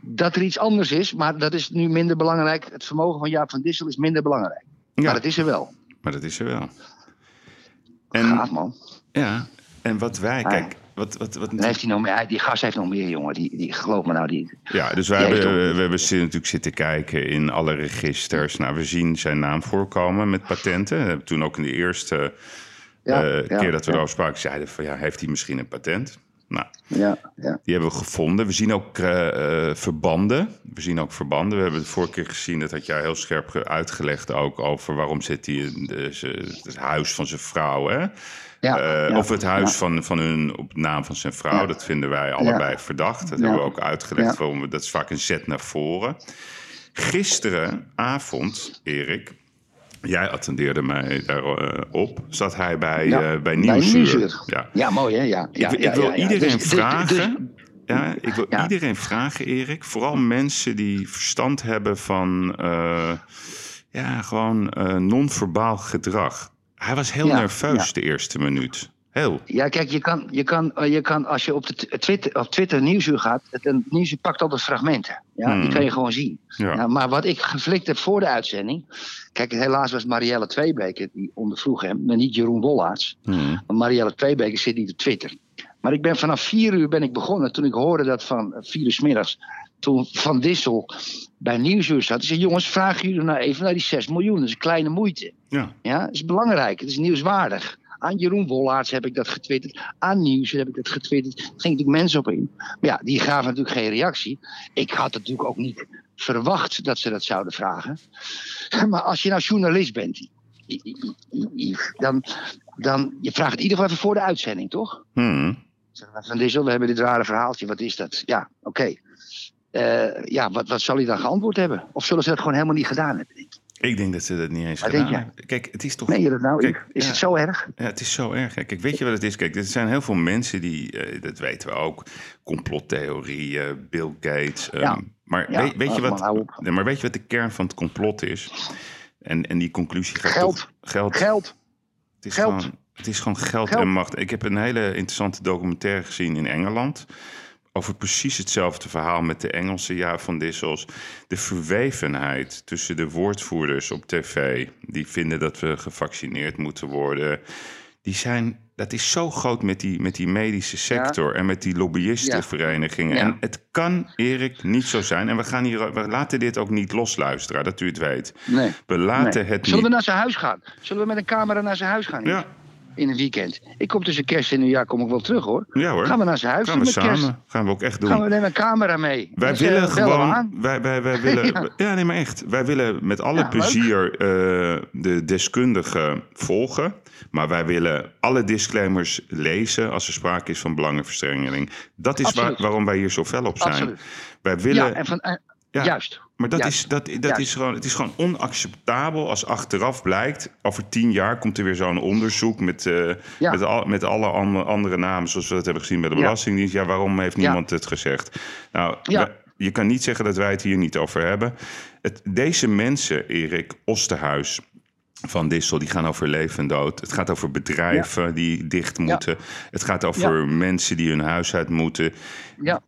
dat er iets anders is. Maar dat is nu minder belangrijk. Het vermogen van Jaap van Dissel is minder belangrijk. Ja, Maar dat is er wel. maar dat is er wel. En, Gaaf, man. ja, en wat wij, Ah. kijk, wat, wat, wat, Dan heeft hij nog meer, die gast heeft nog meer, jongen. Die, die, geloof me nou, die, Ja, dus wij hebben, we hebben zitten- natuurlijk zitten kijken in alle registers. Nou, we zien zijn naam voorkomen met patenten. We hebben Toen ook in de eerste Ja, eh, ja, keer dat we ja. erover spraken, zeiden van ja, heeft hij misschien een patent? Nou, ja, ja. die hebben we gevonden. We zien ook eh, eh, verbanden. We zien ook verbanden. We hebben de vorige keer gezien, dat had jij heel scherp ge- uitgelegd ook over waarom zit hij in het huis van zijn vrouw, hè? Ja, Eh, ja, of het huis ja. van, van hun op naam van zijn vrouw. Dat vinden wij allebei verdacht. Dat hebben we ook uitgelegd. Waarom we, dat is vaak een zet naar voren. Gisterenavond, Erik, jij attendeerde mij daarop. zat hij bij, Ja, eh, bij Nieuwsuur. Ja. Ja, mooi hè? Ja, ja, ik, wil iedereen Dus- dus- vragen. dus- ja, ik wil iedereen vragen, Erik. Vooral mensen die verstand hebben van eh, ja, gewoon eh non-verbaal gedrag. Hij was heel nerveus de eerste minuut. Heel. Ja, kijk, je kan, je kan, eh, je kan als je op, de t- Twitter, op Twitter Nieuwsuur gaat, het een Nieuwsuur pakt altijd fragmenten. Ja, Hmm. Die kan je gewoon zien. Ja. Ja, maar wat ik geflikt heb voor de uitzending. Kijk, helaas was Marielle Tweebeke die ondervroeg hem, maar niet Jeroen Wollaerts. Hmm. Marielle Tweebeke zit niet op Twitter. Maar ik ben vanaf vier uur ben ik begonnen toen ik hoorde dat van eh, vier uur 's middags. Toen Van Dissel bij Nieuwsuur zat. Zei: Jongens, vragen jullie nou even naar die 6 miljoen. Dat is een kleine moeite. Ja. Ja, dat is belangrijk. Het is nieuwswaardig. Aan Jeroen Wollaerts heb ik dat getwitterd. Aan Nieuws heb ik dat getwitterd. Er gingen natuurlijk mensen op in. Maar ja, die gaven natuurlijk geen reactie. Ik had natuurlijk ook niet verwacht dat ze dat zouden vragen. *laughs* Maar als je nou journalist bent, dan, dan je vraagt in ieder geval even voor de uitzending, toch? Hmm. Van Dissel, we hebben dit rare verhaaltje. Wat is dat? Ja, oké. Eh, ja, wat, wat zal hij dan geantwoord hebben? Of zullen ze dat gewoon helemaal niet gedaan hebben? Ik denk dat ze dat niet eens Wat gedaan denk hebben. Kijk, het is toch... Je dat nou? Kijk, is ja. het zo erg? Ja, het is zo erg. hè. Kijk, weet je wat het is? Kijk, er zijn heel veel mensen die, eh, dat weten we ook, complottheorieën, Bill Gates. ehm, Ja. Maar, Ja, weet, weet je wat, nee, maar weet je wat de kern van het complot is? En, en die conclusie gaat Geld. toch... Geld. Geld. Het is, Geld. Gewoon, het is gewoon geld, Geld. en macht. Ik heb een hele interessante documentaire gezien in Engeland. Over precies hetzelfde verhaal met de Engelse ja van Dissels. De verwevenheid tussen de woordvoerders op tv. Die vinden dat we gevaccineerd moeten worden. Die zijn, dat is zo groot met die, met die medische sector en met die lobbyistenverenigingen. Ja. En het kan, Erik, niet zo zijn. En we, gaan hier, we laten dit ook niet losluisteren, dat u het weet. Nee. We laten nee. het Zullen we niet. naar zijn huis gaan? Zullen we met een camera naar zijn huis gaan? Ja, In een weekend. Ik kom tussen kerst en nieuwjaar kom ik wel terug hoor. ja hoor. Gaan we naar zijn huis Gaan we samen. kerst? Gaan we ook echt doen. Gaan we nemen een camera mee? Wij Dus, willen eh, gewoon. Wij, wij, wij *laughs* willen. ja. Ja. nee, maar echt. Wij willen met alle Ja, plezier eh, de deskundigen volgen. Maar wij willen alle disclaimers lezen als er sprake is van belangenverstrengeling. Dat is waar, waarom wij hier zo fel op zijn. Absoluut. Wij willen. Ja, en van, Ja. juist. Maar dat, Juist. is, dat, dat Juist. is gewoon, het is gewoon onacceptabel als achteraf blijkt. Over tien jaar komt er weer zo'n onderzoek met, eh, Ja. met, al, met alle andere, namen, zoals we dat hebben gezien bij de. Belastingdienst. Ja, waarom heeft niemand het gezegd? Nou, je kan niet zeggen dat wij het hier niet over hebben. Het, deze mensen, Erik Osterhuis. Van Dissel, die gaan over leven en dood. Het gaat over bedrijven die dicht moeten. Het gaat over mensen die hun huis uit moeten Ja,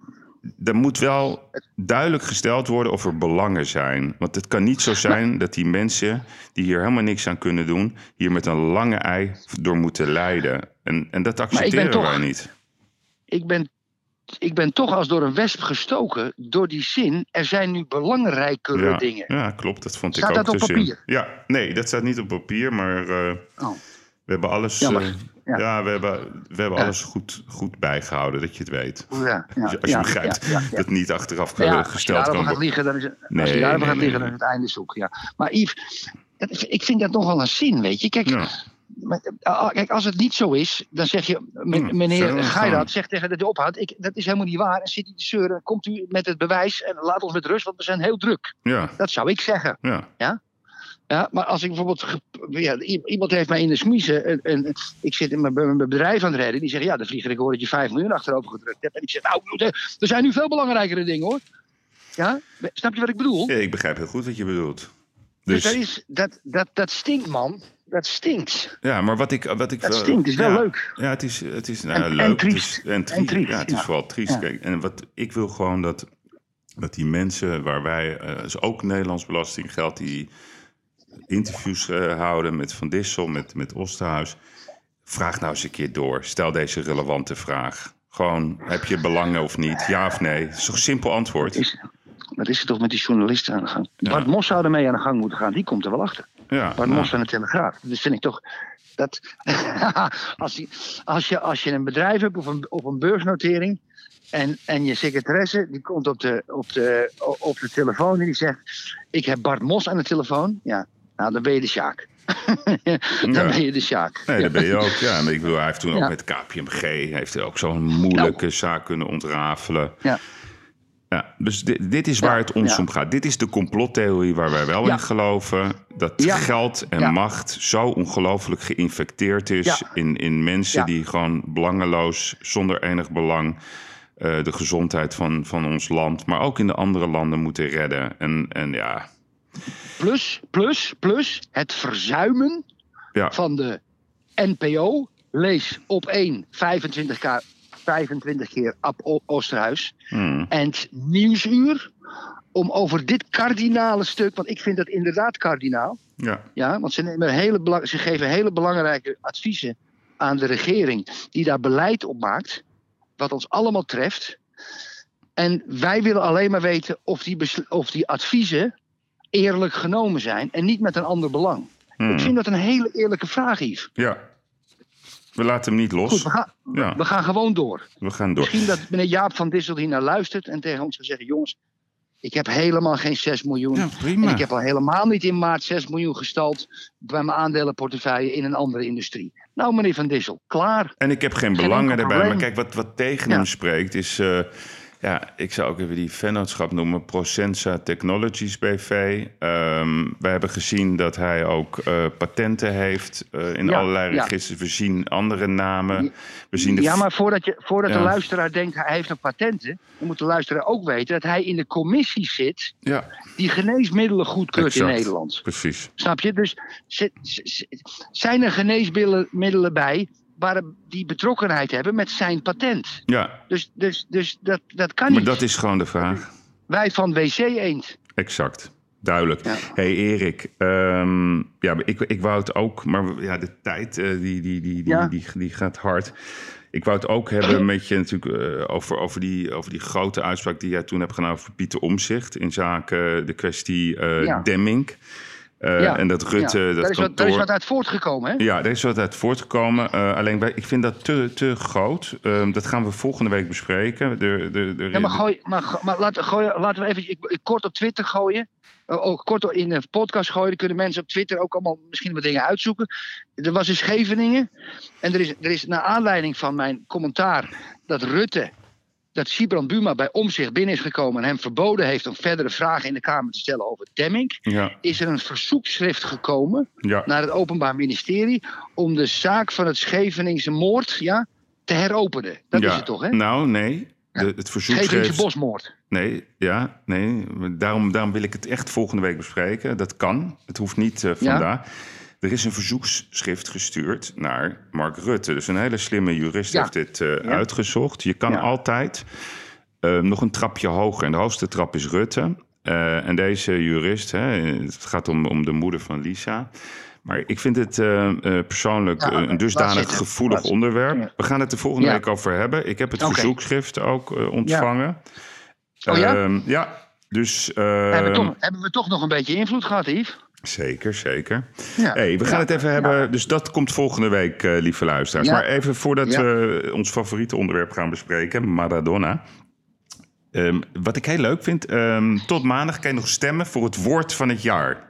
er moet wel duidelijk gesteld worden of er belangen zijn. Want het kan niet zo zijn dat die mensen die hier helemaal niks aan kunnen doen, hier met een lange ei door moeten lijden. En, en dat accepteren toch- wij niet. ik ben, ik ben toch als door een wesp gestoken door die zin. Er zijn nu belangrijkere Ja, dingen. ja, klopt. Dat vond Staat ik ook dat op zin. papier? Ja, nee, dat staat niet op papier, maar eh, Oh. we hebben alles. Ja. ja. we hebben, we hebben Ja. alles goed, goed bijgehouden, dat je het weet. Ja, Als je, als je begrijpt dat het niet achteraf als je gesteld kan worden. liggen, dan is het, als Nee, je gaat liggen, dan is het einde zoek. Ja. Maar Yves, dat- ik vind dat nog wel een zin, weet je. Kijk, Ja. maar, kijk als het niet zo is, dan zeg je, Ja, meneer Geirat, zegt tegen dat hij ophoudt. Ik, dat is helemaal niet waar. En zit hij te zeuren, komt u met het bewijs en laat ons met rust, want we zijn heel druk. Ja, Dat zou ik zeggen. ja. Ja, maar als ik bijvoorbeeld. Ja, iemand heeft mij in de smiezen. En, en ik zit in mijn, mijn bedrijf aan het redden. Die zegt: Ja, de vlieger, ik hoor dat je 5 miljoen achterover gedrukt hebt. En ik zeg: Nou, er zijn nu veel belangrijkere dingen hoor. Ja, snap je wat ik bedoel? Ja, ik begrijp heel goed wat je bedoelt. Dus, Dus, dat, is, dat, dat, dat stinkt, man. Dat stinkt. ja, maar wat ik, wat ik Dat stinkt. Het is wel ja, leuk. Ja, het is, het is nou, En- en leuk. triest. Het is, en, tri- En triest, Ja, het is ja. vooral triest. Ja. Kijk, en wat ik wil gewoon dat, dat die mensen waar wij, eh is ook Nederlands belastinggeld, die interviews eh, houden met Van Dissel, met, met Osterhuis. Vraag nou eens een keer door. Stel deze relevante vraag. Gewoon, heb je belangen of niet? Ja of nee? Dat is toch een simpel antwoord? Is, wat is er toch met die journalisten aan de gang? Ja. Bart Mos zou ermee aan de gang moeten gaan. Die komt er wel achter. Ja, Bart nou, Mos van de Telegraaf. Dus vind ik toch. Dat, *laughs* als, je, als, je, als je een bedrijf hebt of een, of een beursnotering. En, en je secretaresse die komt op de, op, de, op de telefoon en die zegt: Ik heb Bart Mos aan de telefoon. Ja, nou dan ben je de Sjaak. *laughs* dan Ja. ben je de Sjaak. Nee, dat ben je ook. Ja, ik bedoel, hij heeft toen ook met KPMG heeft hij ook zo'n moeilijke zaak kunnen ontrafelen. Ja. Ja, dus dit, dit is waar Ja, het ons om gaat. Dit is de complottheorie waar wij wel in geloven. Dat geld en macht zo ongelooflijk geïnfecteerd is in, in mensen die gewoon belangeloos, zonder enig belang, eh, de gezondheid van, van ons land, maar ook in de andere landen moeten redden. En, en ja, Plus, plus, plus het verzuimen ja, van de NPO lees op één 25, ka- 25 keer Ab O- Oosterhuis. Hmm. En Nieuwsuur om over dit kardinale stuk, want ik vind dat inderdaad kardinaal. Ja. Ja, want ze, nemen hele ze geven hele belangrijke adviezen aan de regering, die daar beleid op maakt, wat ons allemaal treft. En wij willen alleen maar weten of die, of die adviezen eerlijk genomen zijn en niet met een ander belang. Hmm. Ik vind dat een hele eerlijke vraag, Yves. ja. We laten hem niet los. Goed, we gaan, Ja. we gaan gewoon door. We gaan door. Misschien dat meneer Jaap van Dissel hier naar luistert en tegen ons gaat zeggen: jongens, ik heb helemaal geen 6 miljoen. Ja, En prima. ik heb al helemaal niet in maart 6 miljoen gestald bij mijn aandelenportefeuille in een andere industrie. Nou, meneer Van Dissel, klaar. En ik heb geen belangen erbij. Maar kijk, wat, wat tegen Ja. hem spreekt is... eh, ja, ik zou ook even die vennootschap noemen. Procensa Technologies BV. Ehm, we hebben gezien dat hij ook eh, patenten heeft eh, in Ja, allerlei ja. registers. We zien andere namen. We zien de Ja, maar voordat, je, voordat Ja. de luisteraar denkt hij heeft nog patenten, dan moet de luisteraar ook weten dat hij in de commissie zit Ja, die geneesmiddelen goedkeurt in. Nederland. precies. Snap je? Dus zit- zijn er geneesmiddelen bij waar die betrokkenheid hebben met zijn patent? Ja, Dus, dus, dus dat, dat kan maar niet. dat is gewoon de vraag. Wij van WC Eend. Exact. Duidelijk. Ja. hey Erik, ehm, ja, ik, ik wou het ook, maar ja, de tijd eh, die, die, die, die, Ja. die, die gaat hard. Ik wou het ook hebben met je natuurlijk eh, over, over, die, over die grote uitspraak die jij toen hebt gedaan over Pieter Omzicht in zaken de kwestie eh, Ja. Demming. Eh, Ja. En dat Rutte, Ja. dat daar, is wat, daar is wat uit voortgekomen, hè? Ja, er is wat uit voortgekomen. Eh, alleen ik vind dat te, te groot. Ehm, dat gaan we volgende week bespreken. De, de, de, Ja, maar, gooi, maar, maar laten, gooi, laten we even ik, ik kort op Twitter gooien. Eh, ook kort in de podcast gooien. Dan kunnen mensen op Twitter ook allemaal misschien wat dingen uitzoeken. Er was in Scheveningen. En er is, er is naar aanleiding van mijn commentaar dat Rutte. Dat Sibrand Buma bij omzicht binnen is gekomen en hem verboden heeft om verdere vragen in de Kamer te stellen over Demming. ja, Is er een verzoekschrift gekomen ja, naar het Openbaar Ministerie om de zaak van het Scheveningse moord ja, te heropenen. Dat ja. is het toch, hè? Nou, nee. De, het Scheveningse verzoekschrift... bosmoord. Nee, ja, nee. Daarom, daarom wil ik het echt volgende week bespreken. Dat kan. Het hoeft niet eh, Ja. vandaag. Er is een verzoeksschrift gestuurd naar Mark Rutte. Dus een hele slimme jurist Ja. heeft dit eh, Ja. uitgezocht. Je kan Ja. altijd eh, nog een trapje hoger. En de hoogste trap is Rutte. Eh, en deze jurist, hè, het gaat om, om de moeder van Lisa. Maar ik vind het persoonlijk Ja, een dusdanig gevoelig onderwerp. Ja. We gaan het er volgende Ja. week over hebben. Ik heb het verzoekschrift ook ontvangen. Oh ja? Ehm, ja, dus... hebben, we ehm, toch, hebben we toch nog een beetje invloed gehad, Yves? Zeker, zeker. Ja. Hey, we gaan Ja. het even hebben. Dus dat komt volgende week, eh, lieve luisteraars. Maar even voordat we ons favoriete onderwerp gaan bespreken, Maradona. Ehm, wat ik heel leuk vind, ehm, tot maandag kan je nog stemmen voor het woord van het jaar.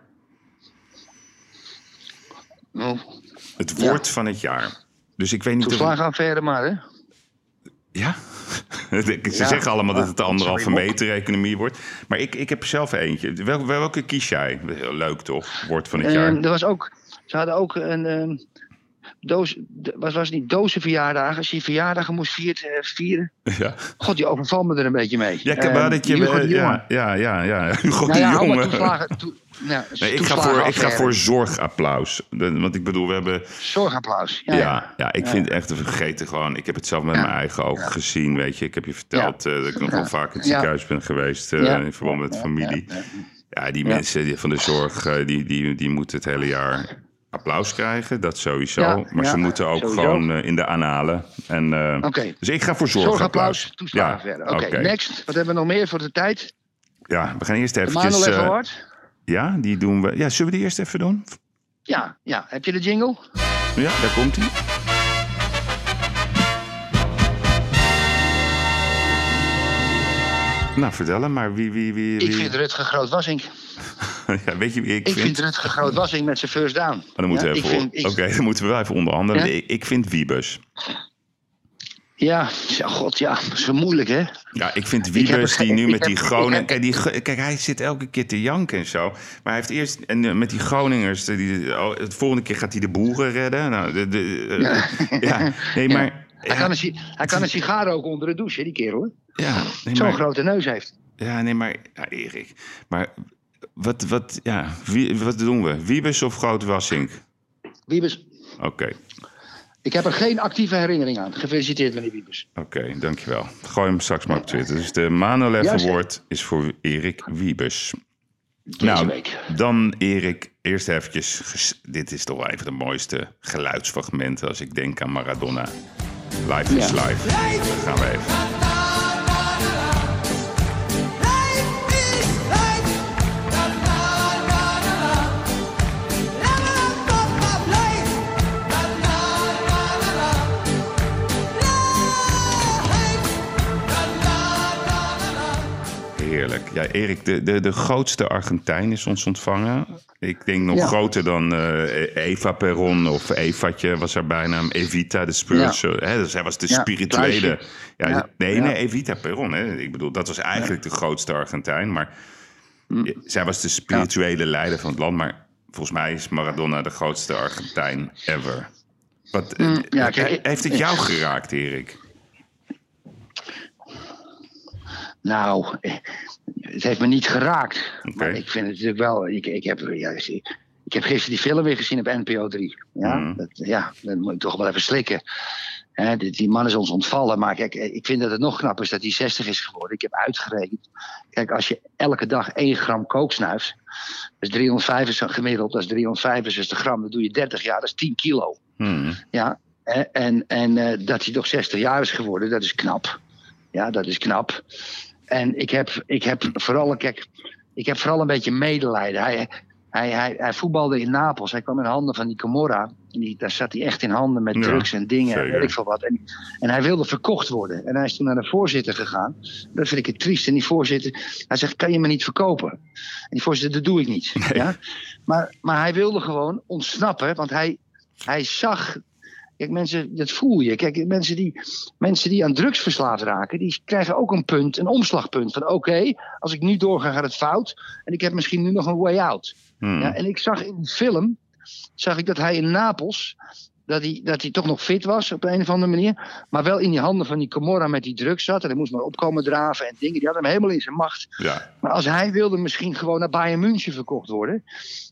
Oh, Het woord van het jaar. Dus ik weet niet of... toeslagenaffaire maar, hè? Ja? *laughs* Ze Ja. zeggen allemaal dat het de anderhalve meter economie wordt. Maar ik, ik heb zelf eentje. Wel, welke kies jij? Heel leuk toch? Woord van het jaar. En er was ook, ze hadden ook een ehm, doos, was, was niet dozenverjaardagen? Als je verjaardagen moest eh, vieren. *laughs* Ja, God, die overvalt me er een beetje mee. ja ik heb wel dat je... Hugo de eh, Jonge. ja, ja, ja, ja. *laughs* Hugo Nou ja, allemaal Jonge. toeslagen, toe, nou, *laughs* Nee, ik ga, voor, ik ga voor zorgapplaus. Want ik bedoel, we hebben... Zorgapplaus. Ja, Ja, ja. ja, ik vind het echt een vergeten gewoon. Ik heb het zelf met Ja. mijn eigen ogen gezien, weet je. Ik heb je verteld eh, dat ik nog Ja. wel vaak in het Ja. ziekenhuis ben geweest... eh, Ja. in verband met familie. Ja, ja. Ja, die Ja. mensen van de zorg, die, die, die moeten het hele jaar applaus krijgen. Dat sowieso. Ja, maar ja, ze moeten ook sowieso. gewoon eh, in de analen. En, eh, Oké. Dus ik ga voor Zorgapplaus, zorgapplaus. toeslagenaffaire. Ja, Oké, next. Wat hebben we nog meer voor de tijd? Ja, we gaan eerst De eventjes... Manuel eh, Award? ja, die doen we... Ja, zullen we die eerst even doen? Ja, ja. Heb je de jingle? Ja, daar komt hij. Nou, vertel hem maar. Wie, wie, wie, wie... Ik vind Rutger Groot-Wassink. *laughs* ja, weet je wie ik, Ik vind? vind Rutger Groot-Wassink met zijn first down. Maar dan moeten Ja, we even... vind- ik- Oké, dan moeten we wel even onderhandelen. Ja? Ik, ik vind Wiebus. Ja, ja, god, ja. Dat is zo moeilijk, hè? Ja, ik vind Wiebus het- die nu met die Groningen... Kijk, die, kijk, hij zit elke keer te janken en zo. Maar hij heeft eerst... En eh, met die Groningers... Die, oh, de volgende keer gaat hij de boeren redden. Nou, de, de, eh, ja. *laughs* nee, maar... Hij, kan een, hij kan een sigaar roken onder de douche, hè, die kerel. hè? ja, nee, Zo'n grote neus heeft. Ja, nee, maar ja, Erik. Maar wat, wat, ja, wie, wat doen we? Wiebes of Groot Wassink? Wiebes. Oké. Ik heb er geen actieve herinnering aan. Gefeliciteerd, meneer Wiebes. Oké, dankjewel. Gooi hem straks maar op Twitter. Dus de Manolev. Award is voor Erik Wiebes. Deze nou, week. dan Erik, eerst eventjes... Dit is toch wel even de mooiste geluidsfragmenten als ik denk aan Maradona. Live is Ja. live. Gaan we even. Heerlijk. Ja, Erik, de, de, de grootste Argentijn is ons ontvangen. Ik denk nog Ja. groter dan eh, Eva Perron of Evatje was haar bijnaam. Evita, de spiritual. Hè, dus hij was de Ja, spirituele. Ja, Ja, Nee, ja. nee, Evita Perron. Hè. Ik bedoel, dat was eigenlijk de grootste Argentijn. Maar Hm. zij was de spirituele leider van het land. Maar volgens mij is Maradona de grootste Argentijn ever. Wat, eh, ja, kijk, heeft het jou geraakt, Erik? Nou, eh, het heeft me niet geraakt. Maar ik vind het natuurlijk wel. Ik, ik, heb, ja, ik heb gisteren die film weer gezien op NPO 3. Ja, Mhm. dat, ja dat moet ik toch wel even slikken. Die, die man is ons ontvallen. Maar kijk, eh, ik vind dat het nog knapper is dat hij 60 is geworden. Ik heb uitgerekend. Kijk, als je elke dag 1 gram kook snuift. Dat is 365 gemiddeld. Dat is 365 gram. Dat doe je 30 jaar. Dat is 10 kilo. Hmm. Ja, hè, en, en eh, dat hij toch 60 jaar is geworden, dat is knap. Ja, dat is knap. En ik heb, ik heb vooral, kijk, ik heb vooral een beetje medelijden. Hij, hij, hij, hij voetbalde in Napels. Hij kwam in handen van die Camorra. Die, daar zat hij echt in handen met Ja, drugs en dingen en weet ik veel wat. En, en hij wilde verkocht worden. En hij is toen naar de voorzitter gegaan. Dat vind ik het triest. En die voorzitter, hij zegt, kan je me niet verkopen? En die voorzitter, dat doe ik niet. Ja? Maar, maar hij wilde gewoon ontsnappen. Want hij, hij zag Kijk, mensen, dat voel je. Kijk, mensen die, mensen die aan drugs verslaafd raken, die krijgen ook een punt, een omslagpunt. Van oké, als ik nu doorga, gaat het fout. En ik heb misschien nu nog een way out. Hmm. Ja, en ik zag in die film, zag ik dat hij in Napels, dat hij, dat hij toch nog fit was op een of andere manier. Maar wel in die handen van die Camorra met die drugs zat. En hij moest maar opkomen draven en dingen. Die had hem helemaal in zijn macht. Ja, Maar als hij wilde misschien gewoon naar Bayern München verkocht worden,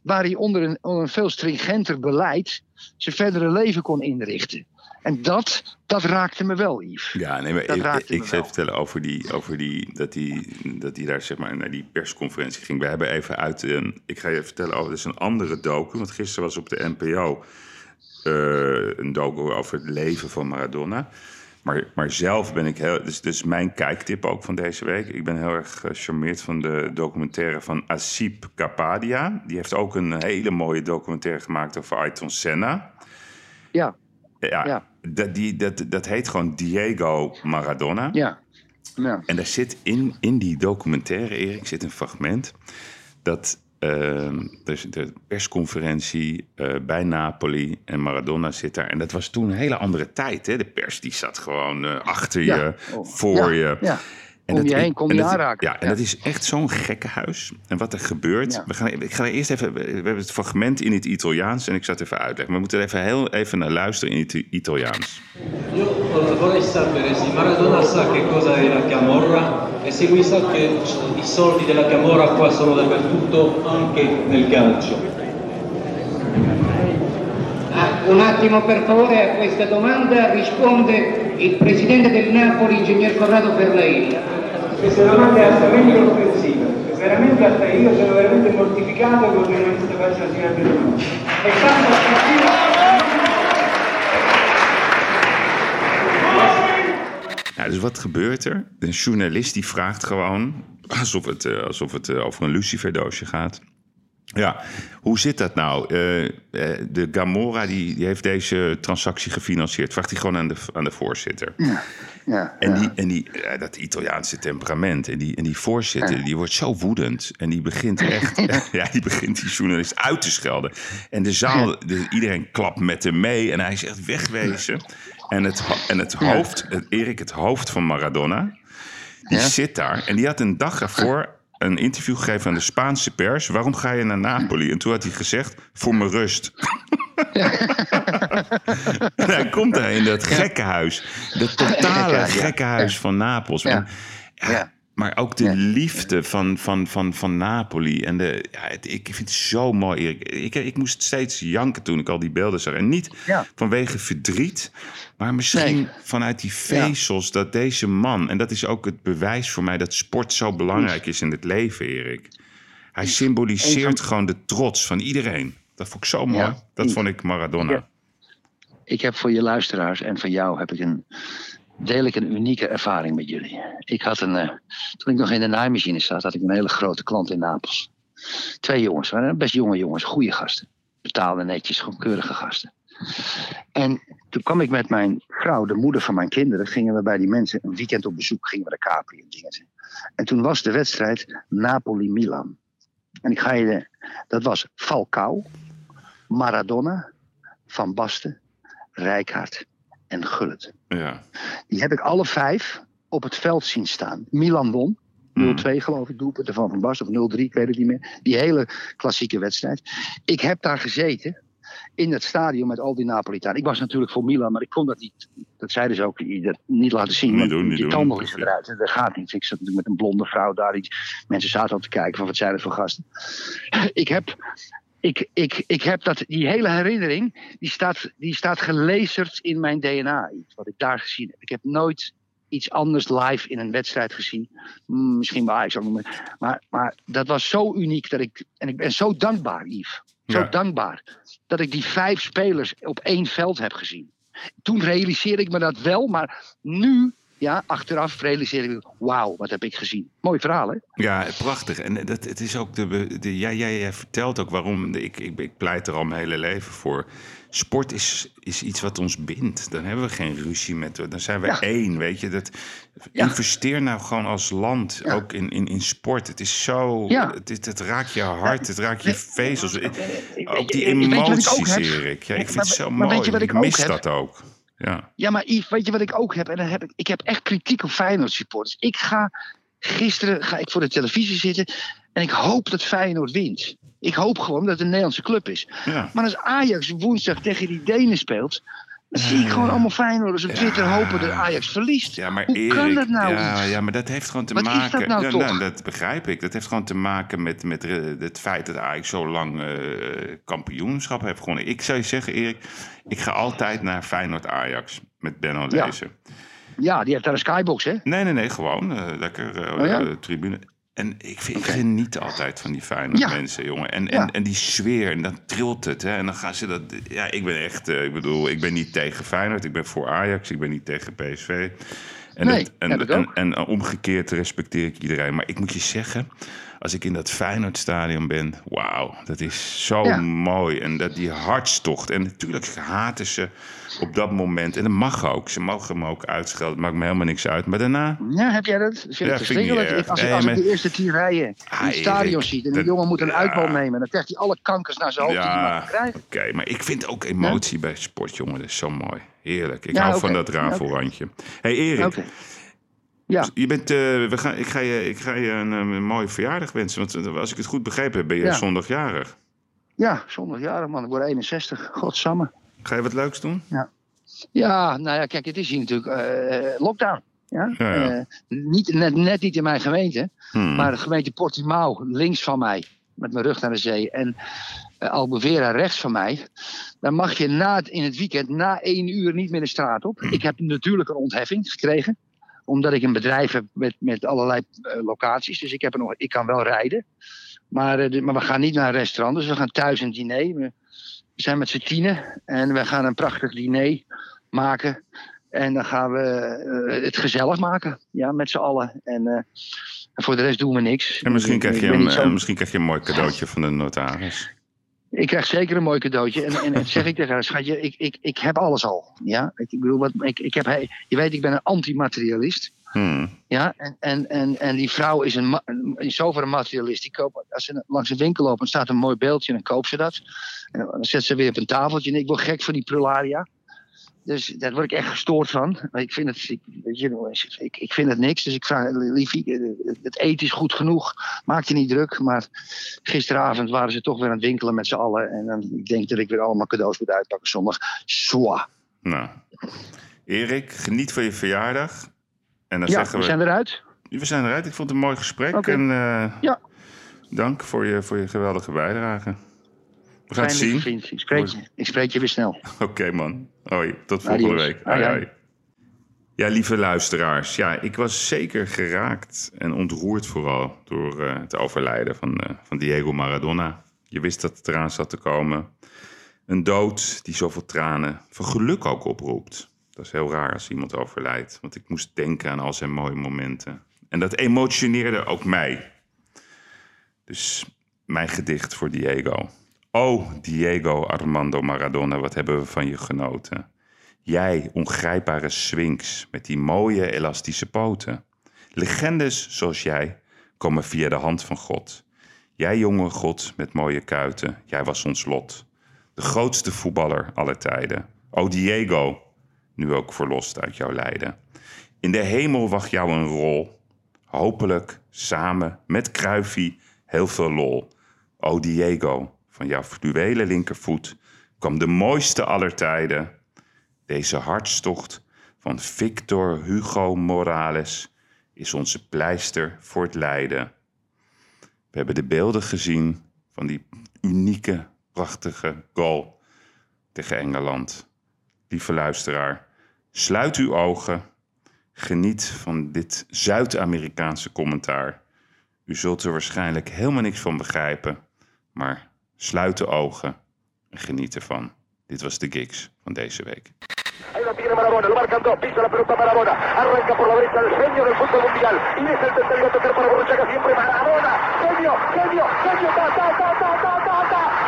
waar hij onder een, onder een veel stringenter beleid zijn verdere leven kon inrichten. En dat, dat raakte me wel, Yves. Ja, nee, maar Dat ik, ik zou vertellen over die, over die dat hij dat die daar zeg maar naar die persconferentie ging. We hebben even uit een, ik ga je vertellen over, dat is een andere docu, want gisteren was op de NPO een docu over het leven van Maradona. Maar, maar zelf ben ik heel, dus, dus mijn kijktip ook van deze week. Ik ben heel erg gecharmeerd van de documentaire van Asip Kapadia. Die heeft ook een hele mooie documentaire gemaakt over Ayrton Senna. Ja, Ja, Ja. Dat, die, dat, dat heet gewoon Diego Maradona. ja. ja. En daar zit in, in die documentaire, Erik, zit een fragment. Dat ehm, dus de persconferentie eh, bij Napoli en Maradona zit daar. En dat was toen een hele andere tijd. Hè? De pers die zat gewoon eh, achter Ja. je, Oh, voor ja, je. ja. En Om je dat- heen kon en je dat- aanraken. Ja, en Ja. dat is echt zo'n gekkenhuis. En wat er gebeurt... Ja. We gaan, ik ga er eerst even... We hebben het fragment in het Italiaans en ik zal het even uitleggen. We moeten er even heel even naar luisteren in het Italiaans. Io vorrei sapere se Maradona sa che cosa è la Camorra e se lui sa che i soldi della Camorra qua sono dappertutto, anche nel calcio. Ah, Un attimo per favore a questa domanda risponde il presidente del Napoli, ingegner Corrado Ferlaini. Questa domanda è altamente offensiva, è veramente alta- io sono veramente mortificato che un giornalista faccia una simile domanda. È tanto offensiva. Ja, dus wat gebeurt er? Een journalist die vraagt gewoon, alsof het, eh, alsof het eh, over een luciferdoosje gaat. Ja, hoe zit dat nou? Eh, eh, de Gamora die, die heeft deze transactie gefinancierd. Vraagt hij gewoon aan de, aan de voorzitter. ja, En, ja. die, en die, dat Italiaanse temperament. En die, en die voorzitter, die wordt zo woedend. En die begint echt, *laughs* *laughs* ja, die begint die journalist uit te schelden. En de zaal, de, iedereen klapt met hem mee. En hij zegt wegwezen. En het, en het hoofd, het, Erik, het hoofd van Maradona, die zit daar. En die had een dag ervoor een interview gegeven aan de Spaanse pers. Waarom ga je naar Napoli? En toen had hij gezegd, voor mijn rust. *laughs* En hij komt daar in dat gekkenhuis. Dat totale Ja, ja. gekkenhuis van Napels. Ja. Maar ook de Ja. liefde van, van, van, van Napoli. En de, ja, het- ik vind het zo mooi. Erik. Ik, ik moest steeds janken toen ik al die beelden zag. En niet Ja. vanwege verdriet, maar misschien Nee. vanuit die vezels dat deze man... en dat is ook het bewijs voor mij dat sport zo belangrijk is in het leven, Erik. Hij symboliseert gewoon de trots van iedereen. Dat vond ik zo mooi. Dat vond ik Maradona. Ik heb voor je luisteraars en voor jou heb ik een, deel ik een unieke ervaring met jullie. Ik had een, eh, toen ik nog in de naaimachine zat, had ik een hele grote klant in Napels. Twee jongens, waren best jonge jongens, goede gasten. Betaalden netjes, keurige gasten. En toen kwam ik met mijn vrouw, de moeder van mijn kinderen, gingen we bij die mensen een weekend op bezoek, gingen we de Capri en dingen. En toen was de wedstrijd Napoli-Milan. En ik ga je, dat was Falcao, Maradona, Van Basten, Rijkaard en Gullit. Ja. Die heb ik alle vijf op het veld zien staan. Milan won. 0-2 geloof ik, doelpunten van Van Basten. Of 0-3, ik weet het niet meer. Die hele klassieke wedstrijd. Ik heb daar gezeten. In het stadion met al die Napolitanen. Ik was natuurlijk voor Milan, maar ik kon dat niet. Dat zeiden ze ook, dat niet laten zien. Niet doen, niet je eruit. Dat gaat niet. Ik zat natuurlijk met een blonde vrouw daar. Die, mensen zaten al te kijken van wat zijn het voor gasten. Ik heb, ik, ik, ik heb dat, die hele herinnering, die staat, die staat gelezerd in mijn DNA. Iets wat ik daar gezien heb. Ik heb nooit iets anders live in een wedstrijd gezien. Hmm, Misschien bij Ajax ook nog. Maar, maar, maar dat was zo uniek dat ik. En ik ben zo dankbaar, Yves. Zo Ja. dankbaar. Dat ik die vijf spelers op één veld heb gezien. Toen realiseerde ik me dat wel, maar nu, ja, achteraf realiseer ik me. Wauw, wat heb ik gezien. Mooi verhaal, hè? Ja, prachtig. En dat, het is ook de, de jij, jij, jij vertelt ook waarom. de- Ik, ik, ik pleit er al mijn hele leven voor. Sport is, is iets wat ons bindt. Dan hebben we geen ruzie met. Dan zijn we Ja. één, weet je. Dat, Ja. Investeer nou gewoon als land Ja. ook in, in, in sport. Het is zo. Ja. Het, het, het raakt je hart, het raakt je vezels. Ook die ik ook emoties, heb? Erik. Ja, ik vind Maar- het zo maar mooi. weet je wat ik ik ook mis heb? dat ook. Ja. Ja, maar Yves, weet je wat ik ook heb? En dan heb ik, ik heb echt kritiek op Feyenoord supporters. Ik ga gisteren ga ik voor de televisie zitten en ik hoop dat Feyenoord wint. Ik hoop gewoon dat het een Nederlandse club is. Ja. Maar als Ajax woensdag tegen die Denen speelt, dan zie ik gewoon allemaal Feyenoorders op Twitter Ja. hopen dat Ajax verliest. Ja, maar Hoe Erik, kan dat nou? ja, ja, maar dat heeft gewoon te Wat is maken. dat nou ja, toch? dat begrijp ik. Dat heeft gewoon te maken met, met eh, het feit dat Ajax zo lang eh, kampioenschap heeft gewonnen. Ik zou je zeggen, Erik, ik ga altijd naar Feyenoord Ajax met Benno. Lezen. Ja, die heeft daar een skybox, hè? Nee, nee, nee, gewoon eh, lekker Oh ja? eh, tribune. En ik, vind, ik geniet altijd van die Ja. mensen, jongen. En, Ja. en, en die sfeer, en dan trilt het. Hè? En dan gaan ze dat... Ja, ik ben echt... eh, ik bedoel, ik ben niet tegen Feyenoord. Ik ben voor Ajax. Ik ben niet tegen PSV. En, Nee, dat- en, heb ik en, en, omgekeerd respecteer ik iedereen. Maar ik moet je zeggen... Als ik in dat Feyenoordstadion ben... Wauw, dat is zo Ja. mooi. En dat die hartstocht. En natuurlijk haten ze op dat moment. En dat mag ook. Ze mogen hem ook uitschelden. Maakt me helemaal niks uit. Maar daarna... Ja, heb jij dat? Vind Ja, ik vind ik niet. Ik- Als, Nee, als maar- ik de eerste tien rijen in Ah, het stadion ziet en dat- die jongen moet een ja. uitbal nemen, dan krijgt hij alle kankers naar zijn hoofd die hij krijgen. oké. maar ik vind ook emotie bij sport, jongen. Dat is zo mooi. Heerlijk. Ik hou van dat rafelrandje. hey Erik, Ja. je bent, eh, we gaan, ik, ga je, ik ga je een, een mooie verjaardag wensen. Want eh, als ik het goed begrepen heb, ben je Ja. zondagjarig. Ja, zondagjarig man, ik word 61. Godsamme. Ga je wat leuks doen? Ja, nou ja, kijk, het is hier natuurlijk eh, lockdown. Ja? Ja, ja. Niet, net, net niet in mijn gemeente, Hmm. maar de gemeente Portimao, links van mij, met mijn rug naar de zee, en eh, Albevera rechts van mij. Dan mag je na het, in het weekend na één uur niet meer de straat op. Ik heb natuurlijk een ontheffing gekregen, omdat ik een bedrijf heb met, met allerlei eh, locaties. Dus ik, heb nog, ik kan wel rijden. Maar, eh, maar we gaan niet naar een restaurant, dus we gaan thuis een diner. We, we zijn met z'n tienen en we gaan een prachtig diner maken. En dan gaan we eh, het gezellig maken, ja, met z'n allen. En, voor de rest doen we niks. En misschien krijg, je een, zo- misschien krijg je een mooi cadeautje van de notaris. Ik krijg zeker een mooi cadeautje. En, en zeg ik tegen haar, schatje, ik, ik, ik heb alles al. Ja? Ik, ik bedoel, wat, ik, ik heb, je weet, ik ben een antimaterialist. Hmm. Ja? En, en, en, en die vrouw is een, in zover een materialist. Die koopt, als ze langs een winkel loopt en staat een mooi beeldje, dan koopt ze dat. En dan zet ze weer op een tafeltje. En ik word gek van die prularia. Dus daar word ik echt gestoord van. Maar ik vind het, ik, weet je, ik, ik vind het niks. Dus ik vraag, liefie, eh, het eten is goed genoeg. Maak je niet druk. Maar gisteravond waren ze toch weer aan het winkelen met z'n allen. En dan, ik denk dat ik weer allemaal cadeaus moet uitpakken zondag. Zwa. Nou, Erik, geniet van je verjaardag. En dan Ja, zeggen we we... zijn eruit. we zijn eruit. Ik vond het een mooi gesprek. En eh, Ja. dank voor je, voor je geweldige bijdrage. We gaan het zien. vriend. Ik spreek, je. ik spreek je weer snel. *laughs* Oké man. Hoi, tot volgende Adios. week. Hoi, Hoi, hoi. hoi. Ja, lieve luisteraars. Ja, ik was zeker geraakt en ontroerd vooral door eh, het overlijden van, eh, van Diego Maradona. Je wist dat het eraan zat te komen. Een dood die zoveel tranen van geluk ook oproept. Dat is heel raar als iemand overlijdt. Want ik moest denken aan al zijn mooie momenten. En dat emotioneerde ook mij. Dus mijn gedicht voor Diego. Oh, Diego Armando Maradona, wat hebben we van je genoten. Jij, ongrijpbare sphinx met die mooie elastische poten. Legendes zoals jij komen via de hand van God. Jij, jonge God met mooie kuiten, jij was ons lot. De grootste voetballer aller tijden. O Diego, nu ook verlost uit jouw lijden. In de hemel wacht jou een rol. Hopelijk samen met Kruifie heel veel lol. O Diego, van jouw fluwelen linkervoet kwam de mooiste aller tijden. Deze hartstocht van Victor Hugo Morales is onze pleister voor het lijden. We hebben de beelden gezien van die unieke, prachtige goal tegen Engeland. Lieve luisteraar, sluit uw ogen. Geniet van dit Zuid-Amerikaanse commentaar. U zult er waarschijnlijk helemaal niks van begrijpen, maar sluit de ogen en geniet ervan. Dit was de Gigs van deze week. Ahí lo tiene Marabona, lo marcan dos, pisa la pelota Marabona, arranca por la derecha el genio del fútbol mundial, y es el tercero a tocar para Borruchaga siempre Marabona, genio, genio, genio, ta, ta, ta, ta, ta, ta, ta,